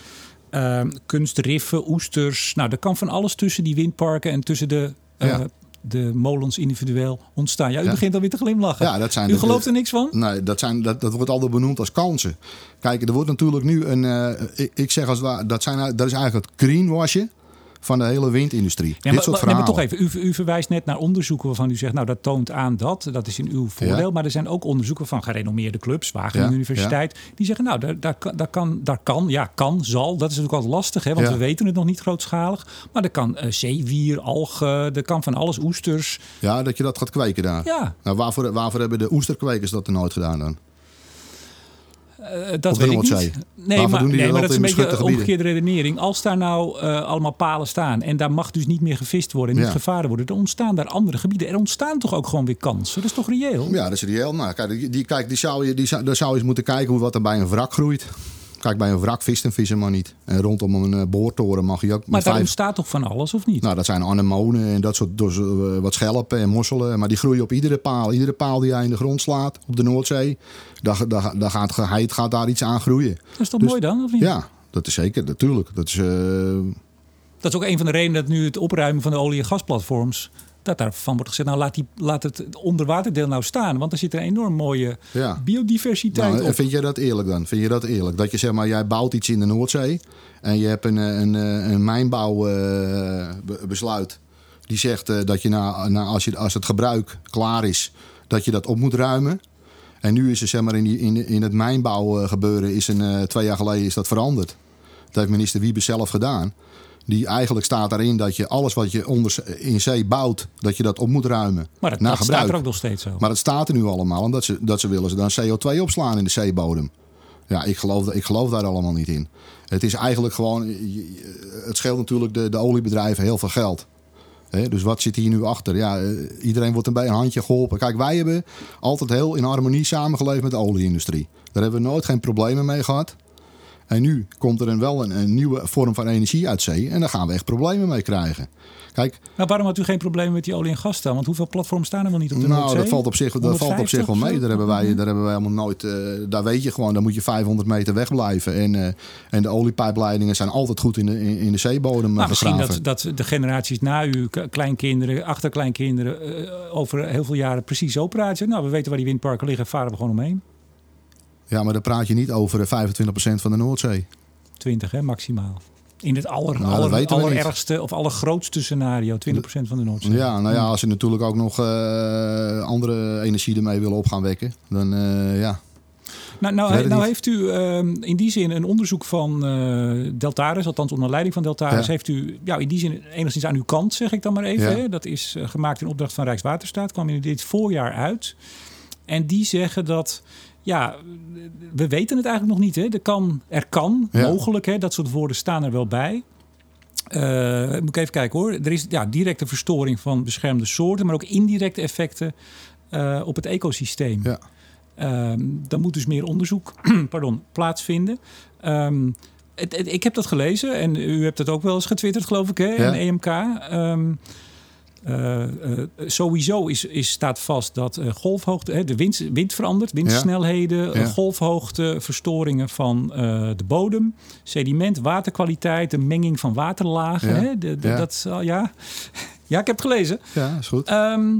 uh, kunstriffen, oesters, nou, er kan van alles tussen die windparken en tussen de uh, de molens individueel ontstaan. Ja, u begint alweer te glimlachen. Ja, dat zijn u gelooft er niks van? Nee, dat, zijn, dat, dat wordt altijd benoemd als kansen. Kijk, er wordt natuurlijk nu een... Uh, ik, ik, zeg als waar, dat, zijn, dat is eigenlijk het greenwashen. Van de hele windindustrie. Ja, Dit maar, soort maar- nee, maar verhalen. toch even, u, u verwijst net naar onderzoeken waarvan u zegt, nou dat toont aan dat, dat is in uw voordeel. Ja. Maar er zijn ook onderzoeken van gerenommeerde clubs, Wageningen Ja, Universiteit, die zeggen, nou daar, daar, kan- daar, kan, daar kan, ja kan, zal, dat is natuurlijk altijd lastig, hè, want we weten het nog niet grootschalig. Maar er kan eh, zeewier, algen, er kan van alles, oesters. Ja, dat je dat gaat kweken daar. Ja, Nou, waarvoor, waarvoor hebben de oesterkwekers dat er nooit gedaan dan? Eh, dat weet ik niet. Nee, maar, nee, dat maar dat is een beetje een omgekeerde redenering. Als daar nou eh, allemaal palen staan en daar mag dus niet meer gevist worden en niet gevaren worden, dan ontstaan daar andere gebieden. Er ontstaan toch ook gewoon weer kansen. Dat is toch reëel? Ja, dat is reëel. Nou, kijk, die, die, kijk, die zou je, die zou, daar zou je eens moeten kijken hoe wat er bij een wrak groeit. Kijk, bij een wrak vist een visser niet. En rondom een eh, boortoren mag je ook Maar daar vijf... ontstaat toch van alles, of niet? Nou, dat zijn anemonen en dat soort dus, eh, wat schelpen en mosselen. Maar die groeien op iedere paal. Iedere paal die jij in de grond slaat op de Noordzee, daar, daar, daar gaat, geheid gaat daar iets aan groeien. dat is toch dus- mooi dan, of niet? Ja, dat is zeker, natuurlijk. Dat is, eh, Dat is ook een van de redenen dat nu het opruimen van de olie- en gasplatforms... dat daarvan wordt gezegd, nou laat, die, laat het onderwaterdeel nou staan. Want er zit een enorm mooie ja. biodiversiteit Nou, op. vind je dat eerlijk dan? Vind je dat eerlijk? Dat je zeg maar, jij bouwt iets in de Noordzee en je hebt een, eh, een, eh, een mijnbouwbesluit. die zegt eh, dat je, na, na, als je als het gebruik klaar is, dat je dat op moet ruimen. En nu is er zeg maar in, die, in, in het mijnbouwgebeuren is een, eh, twee jaar geleden is dat veranderd. Dat heeft minister Wiebe zelf gedaan. Die eigenlijk staat daarin dat je alles wat je onder, in zee bouwt, dat je dat op moet ruimen. maar dat, na dat gebruik. staat er ook nog steeds zo. Maar het staat er nu allemaal, omdat ze, dat ze willen ze dan CO2 opslaan in de zeebodem. Ja, ik geloof, ik geloof daar allemaal niet in. Het is eigenlijk gewoon, het scheelt natuurlijk de, de oliebedrijven heel veel geld. Dus wat zit hier nu achter? Ja, eh, iedereen wordt een bij een handje geholpen. Kijk, wij hebben altijd heel in harmonie samengeleefd met de olieindustrie. Daar hebben we nooit geen problemen mee gehad. En nu komt er een, wel een, een nieuwe vorm van energie uit zee. En daar gaan we echt problemen mee krijgen. Kijk, Nou, waarom had u geen problemen met die olie- en gas dan? Want hoeveel platforms staan er wel niet op de nou, Noordzee? dat valt op zich, dat valt op 150 zich wel mee. Daar hebben wij, daar hebben wij helemaal nooit. eh, daar weet je gewoon, dan moet je 500 meter wegblijven. En, eh, en de oliepijpleidingen zijn altijd goed in de, in, in de zeebodem eh, Nou, misschien dat, dat de generaties na u, kleinkinderen, achterkleinkinderen, over heel veel jaren precies zo praten. Nou, we weten waar die windparken liggen, varen we gewoon omheen. Ja, maar dan praat je niet over eh, 25% van de Noordzee. 20 hè, maximaal. In het aller, Nou, aller, allerergste of allergrootste scenario, 20% van de Noordzee. Ja, nou ja, als ze natuurlijk ook nog eh, andere energie ermee willen op gaan wekken, dan eh, ja. Nou, nou, nou heeft u ehm, in die zin een onderzoek van eh, Deltaris, althans onder leiding van Deltaris, Ja. heeft u ja, in die zin enigszins aan uw kant, zeg ik dan maar even. Ja. Hè? Dat is eh, gemaakt in opdracht van Rijkswaterstaat, kwam in dit voorjaar uit. En die zeggen dat, ja, we weten het eigenlijk nog niet. Hè? Er kan, er kan Ja. mogelijk, hè, dat soort woorden staan er wel bij. Eh, moet ik even kijken hoor. Er is ja, directe verstoring van beschermde soorten, maar ook indirecte effecten eh, op het ecosysteem. Ja. Ehm, dan moet dus meer onderzoek pardon, plaatsvinden. Ehm, het, het- ik heb dat gelezen en u hebt het ook wel eens getwitterd, geloof ik, hè? Ja. En EMK. Ehm, eh, eh, sowieso is, is, staat vast dat eh, golfhoogte, hè, de wind, wind verandert, windsnelheden, Ja. golfhoogte, verstoringen van de bodem, sediment, waterkwaliteit, de menging van waterlagen. Ja. Hè? De, de- Ja. Dat, ja. ja, ik heb het gelezen. ja, is goed. Ehm,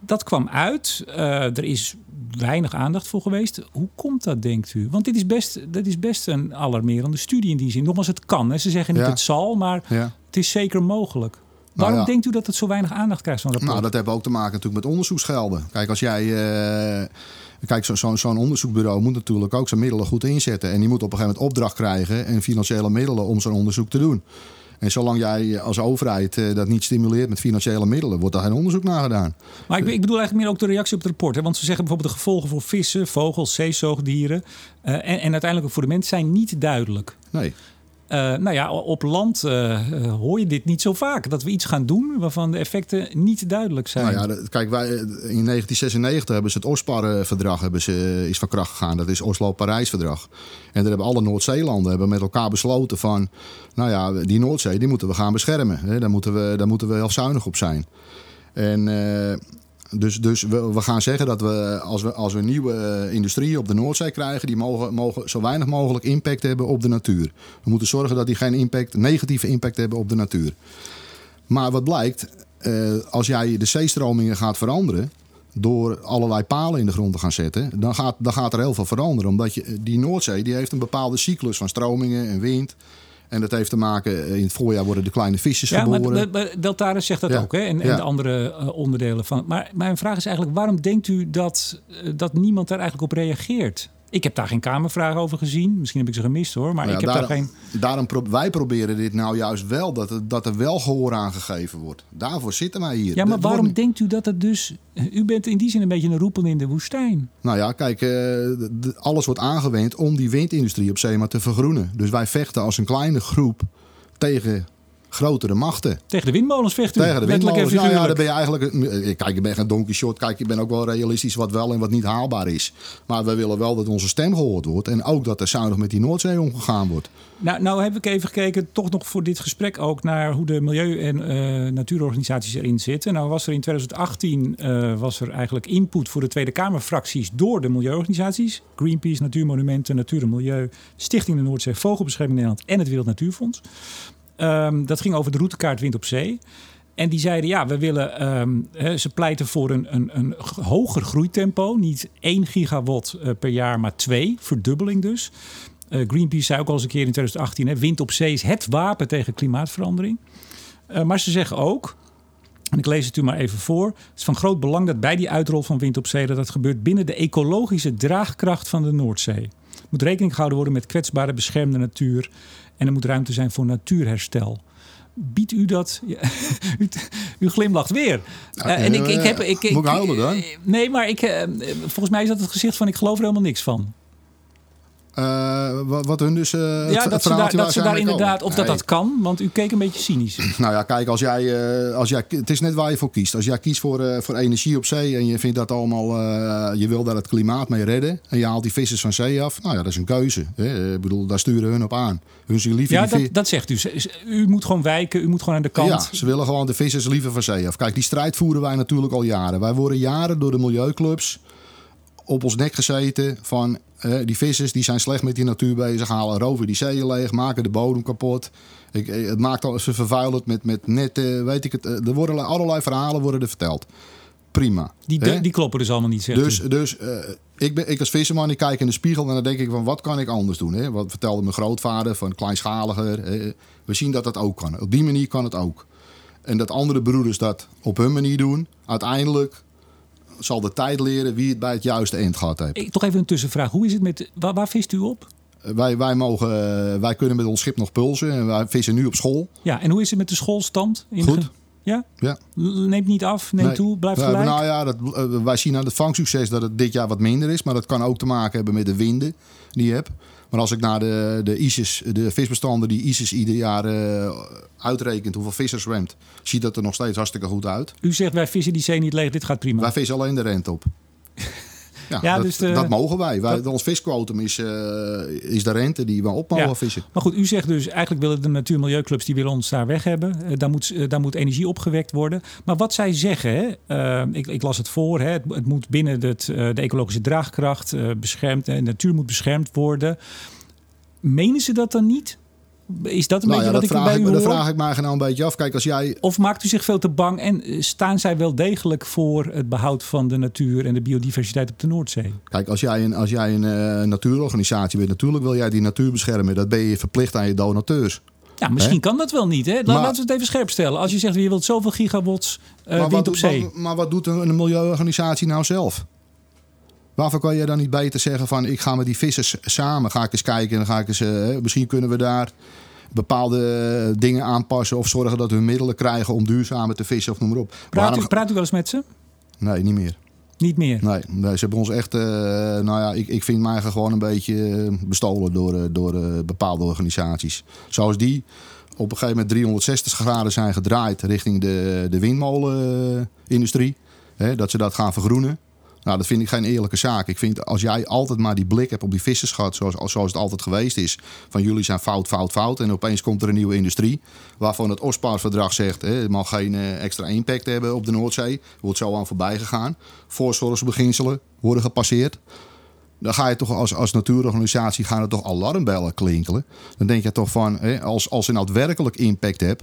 dat kwam uit. Er is weinig aandacht voor geweest. Hoe komt dat, denkt u? Want dit is best, dat is best een alarmerende studie in die zin. Nogmaals, het kan. Hè. Ze zeggen niet het zal, maar het is zeker mogelijk. Waarom ja. denkt u dat het zo weinig aandacht krijgt, zo'n rapport? Nou, dat heeft ook te maken natuurlijk met onderzoeksgelden. Kijk, als jij. eh, kijk, zo- zo- zo'n onderzoekbureau moet natuurlijk ook zijn middelen goed inzetten. En die moet op een gegeven moment opdracht krijgen en financiële middelen om zo'n onderzoek te doen. En zolang jij als overheid eh, dat niet stimuleert met financiële middelen, wordt daar geen onderzoek naar gedaan. Maar ik, ik bedoel eigenlijk meer ook de reactie op het rapport. Hè? Want ze zeggen bijvoorbeeld de gevolgen voor vissen, vogels, zeezoogdieren... eh, en, en uiteindelijk ook voor de mens zijn niet duidelijk. Nee. Eh, nou ja, op land eh, eh, hoor je dit niet zo vaak. Dat we iets gaan doen waarvan de effecten niet duidelijk zijn. Nou ja, kijk, wij, in 1996 hebben ze het OSPAR-verdrag hebben ze, is van kracht gegaan. Dat is Oslo-Parijs-verdrag. En daar hebben alle Noordzeelanden hebben met elkaar besloten van... nou ja, die Noordzee die moeten we gaan beschermen. Daar, moeten we, daar moeten we heel zuinig op zijn. En dus, dus we, we gaan zeggen dat we als, we als we nieuwe eh, industrieën op de Noordzee krijgen... die mogen, mogen zo weinig mogelijk impact hebben op de natuur. We moeten zorgen dat die geen impact, negatieve impact hebben op de natuur. Maar wat blijkt, eh, als jij de zeestromingen gaat veranderen door allerlei palen in de grond te gaan zetten, dan gaat, dan gaat er heel veel veranderen. Omdat je, die Noordzee die heeft een bepaalde cyclus van stromingen en wind. En dat heeft te maken, in het voorjaar worden de kleine visjes Ja, geboren. maar, maar Deltaris zegt dat Ja. ook, hè? En, en Ja. de andere eh, onderdelen van. Maar mijn vraag is eigenlijk: waarom denkt u dat, eh, dat niemand daar eigenlijk op reageert? Ik heb daar geen Kamervraag over gezien. Misschien heb ik ze gemist hoor. Maar Nou ik heb daarom, daar geen. daarom pro- wij proberen dit nou juist wel, dat, er- dat er wel gehoor aan gegeven wordt. Daarvoor zitten wij hier. Ja, maar waarom wordt- denkt u dat het dus. U bent in die zin een beetje een roepel in de woestijn. Nou ja, kijk, eh, alles wordt aangewend om die windindustrie op Zee maar te vergroenen. Dus wij vechten als een kleine groep tegen grotere machten. Tegen de windmolens vecht u. Tegen de windmolens. Ja, ja, dan ben je eigenlijk. eh, Kijk, ik ben geen donkey shot. Kijk, ik ben ook wel realistisch wat wel en wat niet haalbaar is. Maar we willen wel dat onze stem gehoord wordt. En ook dat er zuinig met die Noordzee omgegaan wordt. Nou, nou heb ik even gekeken, toch nog voor dit gesprek ook, naar hoe de milieu- en eh, natuurorganisaties erin zitten. Nou was er in 2018 eh, was er eigenlijk input voor de Tweede Kamerfracties door de milieuorganisaties. Greenpeace, Natuurmonumenten, Natuur en Milieu, Stichting de Noordzee, Vogelbescherming Nederland en het Wereld Natuurfonds. Ehm, dat ging over de routekaart Wind op Zee. En die zeiden, ja, we willen, ehm, ze pleiten voor een, een, een hoger groeitempo. Niet 1 gigawatt eh, per jaar, maar 2, verdubbeling dus. Eh, Greenpeace zei ook al eens een keer in 2018, hè, wind op zee is het wapen tegen klimaatverandering. Eh, maar ze zeggen ook, en ik lees het u maar even voor. Het is van groot belang dat bij die uitrol van wind op zee... dat dat gebeurt binnen de ecologische draagkracht van de Noordzee. Er moet rekening gehouden worden met kwetsbare beschermde natuur... en er moet ruimte zijn voor natuurherstel. Biedt u dat... U, u glimlacht weer. Eh, en ik, ik heb, ik, Moet ik dan? Nee, maar ik, eh, volgens mij is dat het gezicht van... ik geloof er helemaal niks van. Eh, wat, wat hun dus. het- ja, dat ze daar, dat ze daar inderdaad... of dat Nee. dat kan, want u keek een beetje cynisch. Nou ja, kijk, als jij, eh, als jij, het is net waar je voor kiest. Als jij kiest voor, voor energie op zee en je vindt dat allemaal, je wil daar het klimaat mee redden en je haalt die vissers van zee af, nou ja, dat is een keuze. Hè? Ik bedoel, daar sturen hun op aan. Hun zien liever Ja, vi- dat, dat zegt u. U moet gewoon wijken, u moet gewoon aan de kant. Ja, ze willen gewoon de vissers liever van zee af. Kijk, die strijd voeren wij natuurlijk al jaren. Wij worden jaren door de milieuclubs op ons nek gezeten van eh, die vissers die zijn slecht met die natuur bezig, halen roven die zeeën leeg, maken de bodem kapot. Ik, eh, het maakt al, ze vervuilen het met, met netten, weet ik het. eh, Er worden allerlei verhalen worden er verteld. Prima. Die, hè? die kloppen dus allemaal niet, zegt Dus, u. dus ik, ben, ik als visserman, ik kijk in de spiegel en dan denk ik van wat kan ik anders doen? Hè? Wat vertelde mijn grootvader van kleinschaliger. eh, we zien dat dat ook kan. Op die manier kan het ook. En dat andere broeders dat op hun manier doen, uiteindelijk zal de tijd leren wie het bij het juiste eind gehad heeft. Ik, toch even een tussenvraag. Hoe is het met... Waar, waar vist u op? Eh, Wij, wij, mogen, eh, wij kunnen met ons schip nog pulsen en wij vissen nu op school. Ja, en hoe is het met de schoolstand? In Goed. Ja? Ja. Neemt niet af, neemt Nee. toe, blijft gelijk? Nou ja, dat, eh, wij zien aan het vangsucces dat het dit jaar wat minder is. Maar dat kan ook te maken hebben met de winden die je hebt. Maar als ik naar de, de, ISIS, de visbestanden die ISIS ieder jaar eh, uitrekent hoeveel vissers zwemt, ziet dat er nog steeds hartstikke goed uit. U zegt wij vissen die zee niet leeg, dit gaat prima. Wij vissen alleen de rente op. Ja, Ja, dat, dus de- dat mogen wij. wij dat- ons visquotum is, eh, is de rente die we op mogen Ja. vissen. Maar goed, u zegt dus eigenlijk willen de natuur- en milieuclubs die willen ons daar weg hebben. Eh, daar, moet, eh, daar moet energie opgewekt worden. Maar wat zij zeggen, hè, eh, ik, ik las het voor, hè, het, het moet binnen het, eh, de ecologische draagkracht eh, beschermd, de natuur moet beschermd worden. Menen ze dat dan niet? Is dat een Nou ja, beetje dat wat ik vraag, bij ik, u dat vraag ik mij nou een beetje af. Kijk, als jij Of maakt u zich veel te bang en eh, staan zij wel degelijk voor het behoud van de natuur en de biodiversiteit op de Noordzee? Kijk, als jij een, als jij een eh, natuurorganisatie bent, natuurlijk wil jij die natuur beschermen. Dat ben je verplicht aan je donateurs. Ja, misschien kan dat wel niet. Hè? Laat- Maar- Laten we het even scherp stellen. Als je zegt, je wilt zoveel gigawatts maar, wind op zee. wat- maar wat doet een, een milieuorganisatie nou zelf? Waarvoor kan je dan niet beter zeggen van ik ga met die vissers samen, ga ik eens kijken en dan ga ik eens, eh, misschien kunnen we daar bepaalde dingen aanpassen of zorgen dat hun middelen krijgen om duurzamer te vissen of noem maar op. Praat Waarom- u, praat u wel eens met ze? Nee, niet meer. Niet meer. Nee, nee, ze hebben ons echt, eh, nou ja, ik, ik vind mij gewoon een beetje eh, bestolen door, eh, door eh, bepaalde organisaties. Zoals die op een gegeven moment 360 graden zijn gedraaid richting de, de windmolenindustrie. Hè, dat ze dat gaan vergroenen. Nou, dat vind ik geen eerlijke zaak. Ik vind als jij altijd maar die blik hebt op die visserschat, zoals, zoals het altijd geweest is, van jullie zijn fout, fout, fout. En opeens komt er een nieuwe industrie, waarvan het OSPAR-verdrag zegt, hè, het mag geen eh, extra impact hebben op de Noordzee. Wordt zo aan voorbij gegaan. Voorzorgsbeginselen worden gepasseerd. Dan ga je toch als, als natuurorganisatie gaan er toch alarmbellen klinkelen. Dan denk je toch van, hè, als, als je nou daadwerkelijk impact hebt,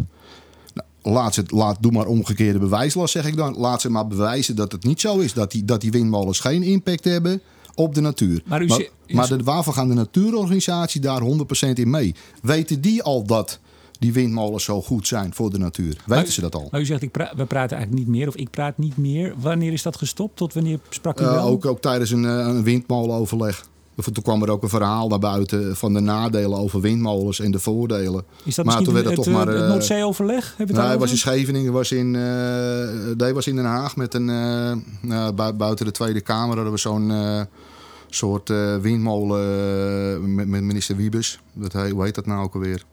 laat ze, laat, doe maar omgekeerde bewijslast, zeg ik dan. Laat ze maar bewijzen dat het niet zo is. Dat die, dat die windmolens geen impact hebben op de natuur. Maar u maar, u maar de, waarvoor gaan de natuurorganisaties daar 100% in mee? Weten die al dat die windmolens zo goed zijn voor de natuur? Weten ze dat al? Maar u zegt, ik pra- we praten eigenlijk niet meer, of ik praat niet meer. Wanneer is dat gestopt? Tot wanneer sprak u Eh, wel? ook, ook tijdens een, eh, een windmolenoverleg. Toen kwam er ook een verhaal naar buiten van de nadelen over windmolens en de voordelen. is dat maar toen werd het, het toch eh, maar, het eh, Noordzeeoverleg? Nee, het hij was in? Scheveningen, was in, eh nee, was in Den Haag met een, eh, nou, bui- buiten de Tweede Kamer hadden we zo'n eh, soort eh, windmolen eh, met, met minister Wiebes. Dat hij, hoe heet dat nou ook alweer?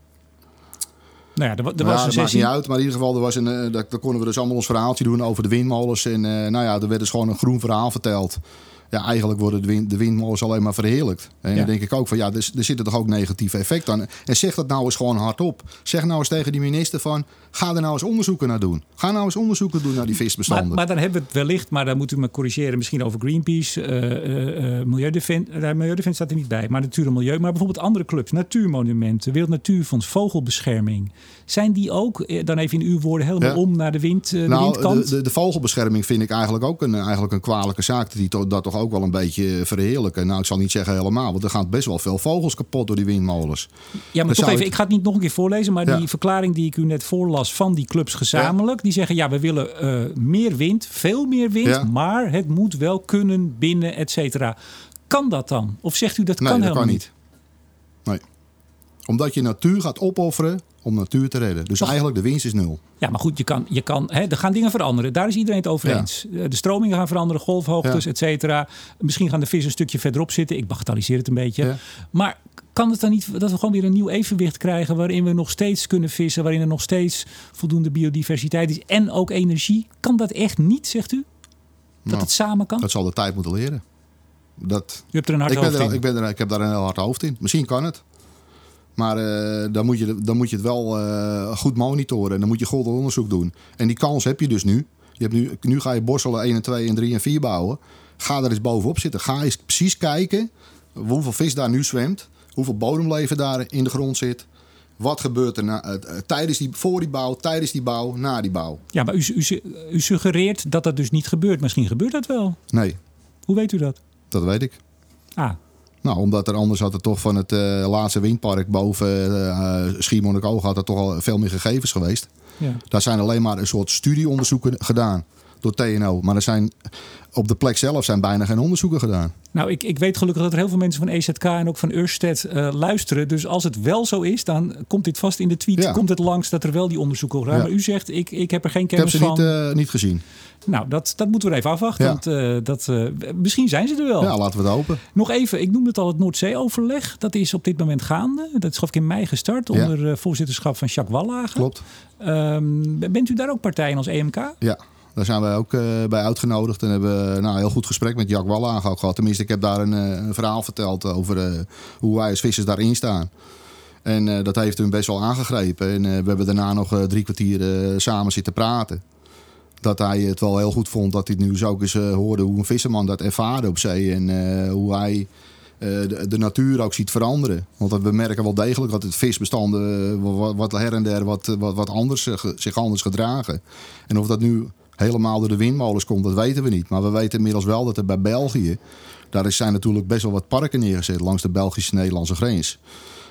Nou ja, er, wa- er Ja, was een maakt niet uit, maar in ieder geval, er was een, eh, daar, daar konden we dus allemaal ons verhaaltje doen over de windmolens. En eh, nou ja, er werd dus gewoon een groen verhaal verteld. Ja, eigenlijk worden de, wind, de windmolens alleen maar verheerlijkt. En Ja. dan denk ik ook van, ja, er, er zitten toch ook negatieve effecten aan. En zeg dat nou eens gewoon hardop. Zeg nou eens tegen die minister van, ga er nou eens onderzoeken naar doen. Ga nou eens onderzoeken doen naar die visbestanden. maar dan hebben we het wellicht, maar dan moet u me corrigeren, misschien over Greenpeace, Milieudefensie. Uh, Milieudefensie staat er niet bij, maar Natuur en Milieu. Maar bijvoorbeeld andere clubs, Natuurmonumenten, Wereld Natuurfonds, Vogelbescherming. Zijn die ook, dan even in uw woorden, helemaal Ja. om naar de, wind, de nou, windkant? de, de, de vogelbescherming vind ik eigenlijk ook een, eigenlijk een kwalijke zaak. Die to- dat toch ook wel een beetje verheerlijken. Nou, ik zal niet zeggen helemaal, want er gaan best wel veel vogels kapot door die windmolens. ja, maar dan toch even, ik- ik ga het niet nog een keer voorlezen, maar Ja. die verklaring die ik u net voorlas van die clubs gezamenlijk, die zeggen ja, we willen eh, meer wind, veel meer wind, Ja. maar het moet wel kunnen binnen, et cetera. Kan dat dan? Of zegt u dat Nee, kan dat helemaal kan niet? niet. Nee. Omdat je natuur gaat opofferen om natuur te redden. Dus Toch- eigenlijk de winst is nul. Ja, maar goed, je kan, je kan, hè, er gaan dingen veranderen. Daar is iedereen het over eens. Eh, De stromingen gaan veranderen, golfhoogtes, Ja. et cetera. Misschien gaan de vissen een stukje verderop zitten. Ik bagatelliseer het een beetje. Ja. Maar kan het dan niet dat we gewoon weer een nieuw evenwicht krijgen... waarin we nog steeds kunnen vissen, waarin er nog steeds voldoende biodiversiteit is... en ook energie? Kan dat echt niet, zegt u? Dat Nou, het samen kan? Dat zal de tijd moeten leren. Dat, U hebt er een hard ik, ben hoofd er, in. ik, ben er, ik heb daar een heel hard hoofd in. Misschien kan het. Maar eh, dan, moet je, dan moet je het wel eh, goed monitoren. En dan moet je goed onderzoek doen. En die kans heb je dus nu. Je hebt nu, nu ga je borstelen 1 en 2 en 3 en 4 bouwen. Ga er eens bovenop zitten. Ga eens precies kijken hoeveel vis daar nu zwemt. Hoeveel bodemleven daar in de grond zit. Wat gebeurt er na, eh, tijdens die, voor die bouw, tijdens die bouw, na die bouw? Ja, maar u, u, u suggereert dat dat dus niet gebeurt. Misschien gebeurt dat wel. Nee, Hoe weet u dat? dat weet ik. Ah, Nou, omdat er anders had er toch van het eh, laatste windpark boven uh, Schiermonnikoog had er toch al veel meer gegevens geweest. ja. Daar zijn alleen maar een soort studieonderzoeken gedaan door TNO. Maar er zijn, op de plek zelf zijn bijna geen onderzoeken gedaan. Nou, ik, ik weet gelukkig dat er heel veel mensen van EZK en ook van Ørsted eh, luisteren. Dus als het wel zo is, dan komt dit vast in de tweet. Ja. Komt het langs dat er wel die onderzoeken gedaan. Ja. Maar u zegt, ik, ik heb er geen Ik heb kennis ze van. niet, eh, niet gezien. Nou, dat, dat moeten we even afwachten. Ja. Want, eh, dat, misschien zijn ze er wel. Ja, laten we het hopen. Nog even, ik noemde het al het Noordzee-overleg. Dat is op dit moment gaande. Dat is geloof ik in mei gestart onder voorzitterschap van Jacques Wallagen. Klopt. Ehm, bent u daar ook partij in als EMK? Ja, daar zijn wij ook eh, bij uitgenodigd. En hebben nou, een heel goed gesprek met Jack Wallagen ook gehad. Tenminste, ik heb daar een, eh, verhaal verteld over eh, hoe wij als vissers daarin staan. En dat heeft hem best wel aangegrepen. En we hebben daarna nog drie kwartier samen zitten praten. Dat hij het wel heel goed vond dat hij nu zo ook eens hoorde hoe een visserman dat ervaarde op zee. En hoe hij de, natuur ook ziet veranderen. Want we merken wel degelijk dat het visbestanden wat, wat her en der wat, wat, wat anders, zich anders gedragen. En of dat nu helemaal door de windmolens komt, dat weten we niet. Maar we weten inmiddels wel dat er bij België, daar is- zijn natuurlijk best wel wat parken neergezet langs de Belgische-Nederlandse grens.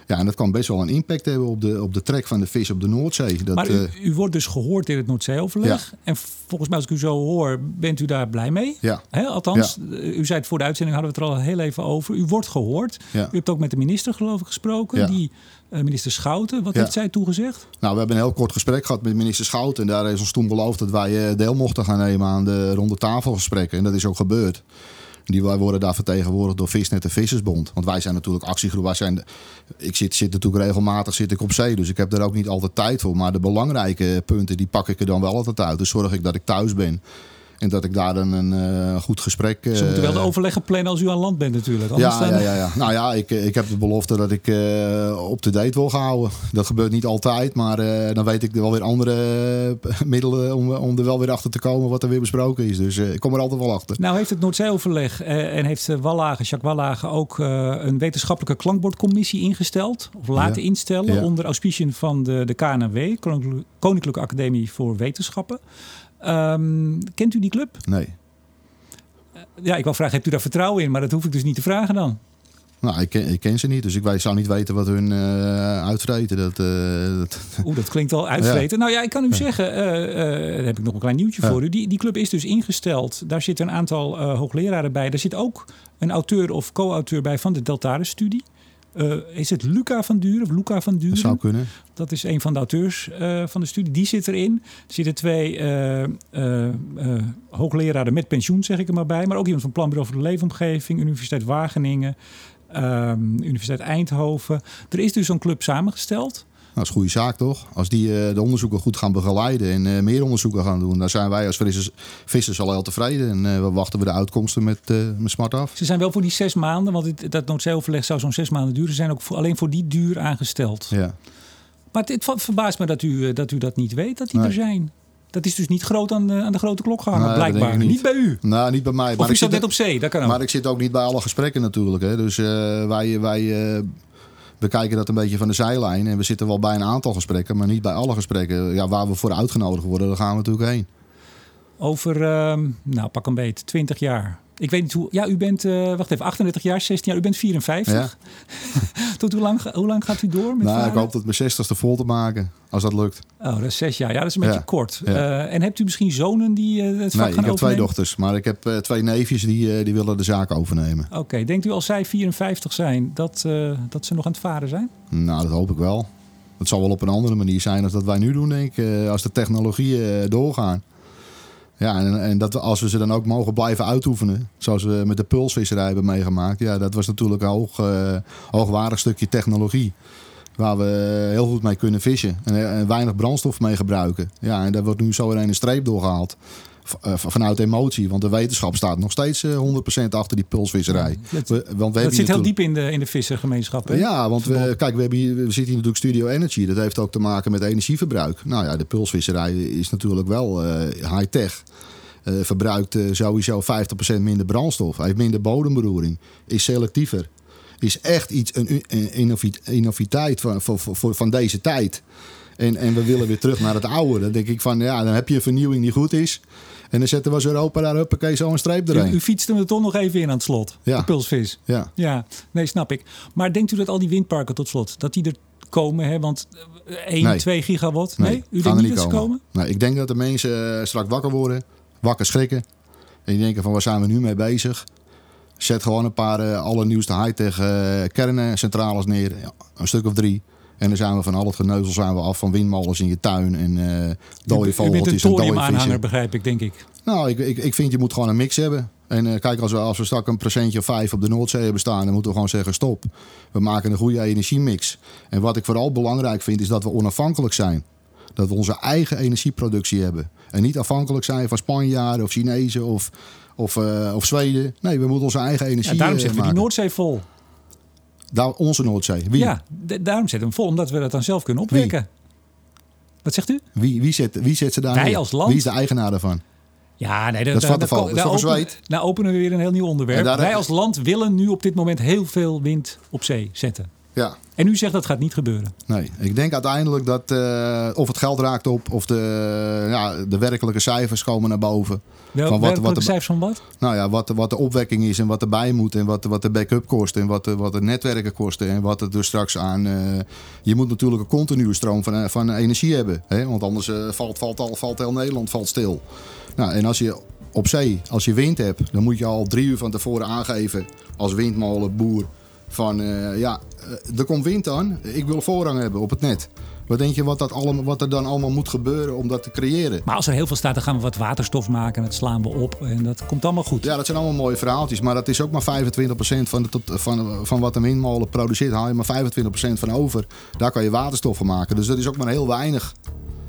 Ja, en dat kan best wel een impact hebben op de, op de trek van de vis op de Noordzee. Dat, maar u, eh, u wordt dus gehoord in het Noordzee-overleg. En volgens mij, als ik u zo hoor, bent u daar blij mee? ja, althans, eh, u zei het voor de uitzending, hadden we het er al heel even over. U wordt gehoord. ja. U hebt ook met de minister, geloof ik, gesproken. Ja. Die, minister Schouten. Wat Ja. heeft zij toegezegd? Nou, we hebben een heel kort gesprek gehad met minister Schouten. En daar is ons toen beloofd dat wij eh, deel mochten gaan nemen aan de ronde tafelgesprekken. En dat is ook gebeurd. Die, wij worden daar vertegenwoordigd door Visnet en Vissersbond. Want wij zijn natuurlijk actiegroep. Wij zijn, ik zit, zit natuurlijk regelmatig zit ik op zee. Dus ik heb daar ook niet altijd tijd voor. Maar de belangrijke punten die pak ik er dan wel altijd uit. Dus zorg ik dat ik thuis ben. En dat ik daar dan een eh, goed gesprek... Ze moeten wel de eh, overleggen plannen als u aan land bent natuurlijk. Anders ja, dan- ja, ja, ja. Nou ja, ik, ik heb de belofte dat ik eh op to date wil gaan houden. Dat gebeurt niet altijd, maar eh, dan weet ik er wel weer andere eh, middelen om, om er wel weer achter te komen wat er weer besproken is. Dus eh, ik kom er altijd wel achter. Nou heeft het Noordzeeoverleg eh, en heeft eh, Wallagen, Jacques Wallagen ook eh, een wetenschappelijke klankbordcommissie ingesteld. Of laten Ja. instellen Ja. onder auspiciën van de, de KNW, Koninklijke- Koninklijke Academie voor Wetenschappen. Ehm, kent u die club? Nee. Ja, ik wil vragen, hebt u daar vertrouwen in? Maar dat hoef ik dus niet te vragen dan. Nou, ik ken, ik ken ze niet, dus ik zou niet weten wat hun uh, uitvreten. Dat, uh, dat... Oeh, dat klinkt al uitvreten. Nou ja, ik kan u zeggen, daar heb ik nog een klein nieuwtje voor u. Die, die club is dus ingesteld. Daar zitten een aantal hoogleraren bij. Daar zit ook een auteur of co-auteur bij van de Deltares-studie. is het Luca van Duren of Luca van Duren? Dat zou kunnen. Dat is een van de auteurs van de studie. Die zit erin. Er zitten twee hoogleraren met pensioen, zeg ik er maar bij. Maar ook iemand van Planbureau voor de Leefomgeving, Universiteit Wageningen, um, Universiteit Eindhoven. Er is dus zo'n club samengesteld. Nou, dat is een goede zaak toch? Als die uh, de onderzoeken goed gaan begeleiden en uh, meer onderzoeken gaan doen, dan zijn wij als vissers, vissers al heel tevreden. En uh, we wachten we de uitkomsten met, met smart af. Ze zijn wel voor die zes maanden, want dit, dat noodzeeoverleg zou zo'n zes maanden duren. Ze zijn ook voor, alleen voor die duur aangesteld. Ja. Maar het, verbaast me dat u, dat u dat niet weet, dat die nee. er zijn. Dat is dus niet groot aan de, aan de grote klok gehangen, nee, blijkbaar. Niet. niet. bij u. Nou, niet bij mij. Of maar ik zat net op zee, dat kan ook. Maar ik zit ook niet bij alle gesprekken natuurlijk. Hè. Dus uh, wij, wij uh, bekijken dat een beetje van de zijlijn. En we zitten wel bij een aantal gesprekken, maar niet bij alle gesprekken. Ja, waar we voor uitgenodigd worden, daar gaan we natuurlijk heen. Over, uh, nou pak een beet, 20 jaar. Ik weet niet hoe. Ja, u bent, uh, wacht even, 38 jaar, 16 jaar. U bent 54. Ja. Tot hoe lang, hoe lang gaat u door? Met nou, ik hoop dat mijn 60ste vol te maken, als dat lukt. Oh, dat is zes jaar. Ja, dat is een beetje kort. Ja. Uh, en hebt u misschien zonen die uh, het vak nee, gaan ik heb twee dochters, maar ik heb twee neefjes die, die willen de zaak overnemen. Oké, okay. denkt u als zij 54 zijn dat, dat ze nog aan het varen zijn? Nou, dat hoop ik wel. Het zal wel op een andere manier zijn dan dat wij nu doen, denk ik. als de technologieën doorgaan. Ja, en, en dat als we ze dan ook mogen blijven uitoefenen, zoals we met de pulsvisserij hebben meegemaakt, ja, dat was natuurlijk een uh, hoogwaardig stukje technologie. Waar we heel goed mee kunnen vissen en, en, weinig brandstof mee gebruiken. Ja, en daar wordt nu zo in een streep doorgehaald. Eh, vanuit emotie. Want de wetenschap staat nog steeds 100% eh, achter die pulsvisserij. dat, we, want we dat zit heel diep in de, in de vissergemeenschap. Hè? Ja, want we, kijk, we, hebben hier, we zitten hier natuurlijk Studio Energy. Dat heeft ook te maken met energieverbruik. Nou ja, de pulsvisserij is natuurlijk wel uh, high-tech. Uh, verbruikt uh, sowieso 50% minder brandstof. Heeft minder bodemberoering. Is selectiever. Is echt iets, een, een innoviteit van, van, van, van deze tijd. En, en we willen weer terug naar het oude. Dan denk ik van, ja, dan heb je een vernieuwing die goed is. En dan zetten we Europa daar huppakee zo een streep erin. U, u fietst hem er toch nog even in aan het slot. Ja. De pulsvis. Ja. ja, nee, snap ik. Maar denkt u dat al die windparken tot slot, dat die er komen? Hè? Want 1, nee. 2 gigawatt? Nee, nee u denkt niet, dat komen? ze komen? Nee, ik denk dat de mensen uh, straks wakker worden, wakker schrikken. En die denken van, waar zijn we nu mee bezig? Zet gewoon een paar uh, allernieuwste high-tech uh, kerncentrales neer. Ja, een stuk of drie. En dan zijn we van al het geneuzel zijn we af van windmolens in je tuin en uh, dode vogeltjes en dode aanhanger begrijp ik, denk ik. Nou, ik, ik, ik vind je moet gewoon een mix hebben. En uh, kijk, als we, als we straks een procentje of vijf op de Noordzee hebben staan, dan moeten we gewoon zeggen stop. We maken een goede energiemix. En wat ik vooral belangrijk vind, is dat we onafhankelijk zijn. Dat we onze eigen energieproductie hebben. En niet afhankelijk zijn van Spanjaarden of Chinezen of, of, uh, of Zweden. Nee, we moeten onze eigen energie ja, daarom zetten we die Noordzee vol. Daar, onze Noordzee. Wie? Ja, daarom zetten we hem vol, omdat we dat dan zelf kunnen opwekken. Wat zegt u? Wie, wie, zet, wie zet ze daar Wij als land. Wie is de eigenaar daarvan? Ja, nee, dat is Vattenfall. Dat is toch openen, Nou openen we weer een heel nieuw onderwerp. Wij als land willen nu op dit moment heel veel wind op zee zetten. Ja. En u zegt dat gaat niet gebeuren. Nee, ik denk uiteindelijk dat uh, of het geld raakt op of de, ja, de werkelijke cijfers komen naar boven. Wel, van wat, wat de cijfers van wat? Nou ja, wat, wat de opwekking is en wat erbij moet en wat, wat de backup kost en wat, wat de netwerken kosten en wat het dus straks aan. Uh, je moet natuurlijk een continue stroom van, van energie hebben, hè? want anders uh, valt, valt, al, valt heel Nederland valt stil. Nou, en als je op zee, als je wind hebt, dan moet je al drie uur van tevoren aangeven als windmolenboer van ja, er komt wind aan, ik wil voorrang hebben op het net. Wat denk je wat, dat allemaal, wat er dan allemaal moet gebeuren om dat te creëren? Maar als er heel veel staat, dan gaan we wat waterstof maken en dat slaan we op en dat komt allemaal goed. Ja, dat zijn allemaal mooie verhaaltjes, maar dat is ook maar 25% van, de, van, van wat een windmolen produceert. Haal je maar 25% van over. Daar kan je waterstof van maken, dus dat is ook maar heel weinig.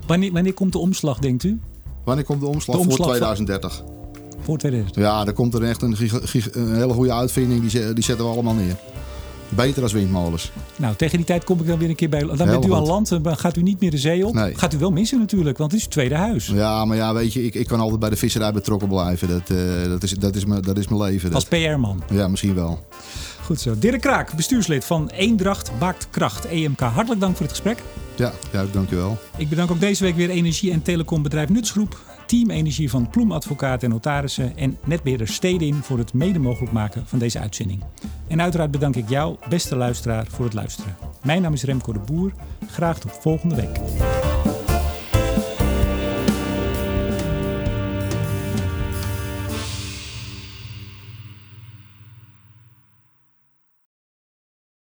Wanneer, wanneer komt de omslag, denkt u? Wanneer komt de omslag? De omslag voor 2030. Voor 2030? Ja, er komt er echt een, een hele goede uitvinding, die, die zetten we allemaal neer. Beter als windmolens. Nou, tegen die tijd kom ik dan weer een keer bij. Dan bent u aan land, dan gaat u niet meer de zee op. Nee. Gaat u wel missen natuurlijk, want het is uw tweede huis. Ja, maar ja, weet je, ik, ik kan altijd bij de visserij betrokken blijven. Dat, uh, dat, is, dat, is, mijn, dat is mijn leven. Als PR-man? Ja, misschien wel. Goed zo. Dirk Kraak, bestuurslid van Eendracht Baakt Kracht, EMK. Hartelijk dank voor het gesprek. Ja, ja, dankjewel. Ik bedank ook deze week weer energie- en telecombedrijf Nutsgroep. Team Energie van Ploemadvocaten en Notarissen en netbeheerder Stedin voor het mede mogelijk maken van deze uitzending. En uiteraard bedank ik jou, beste luisteraar, voor het luisteren. Mijn naam is Remco de Boer. Graag tot volgende week.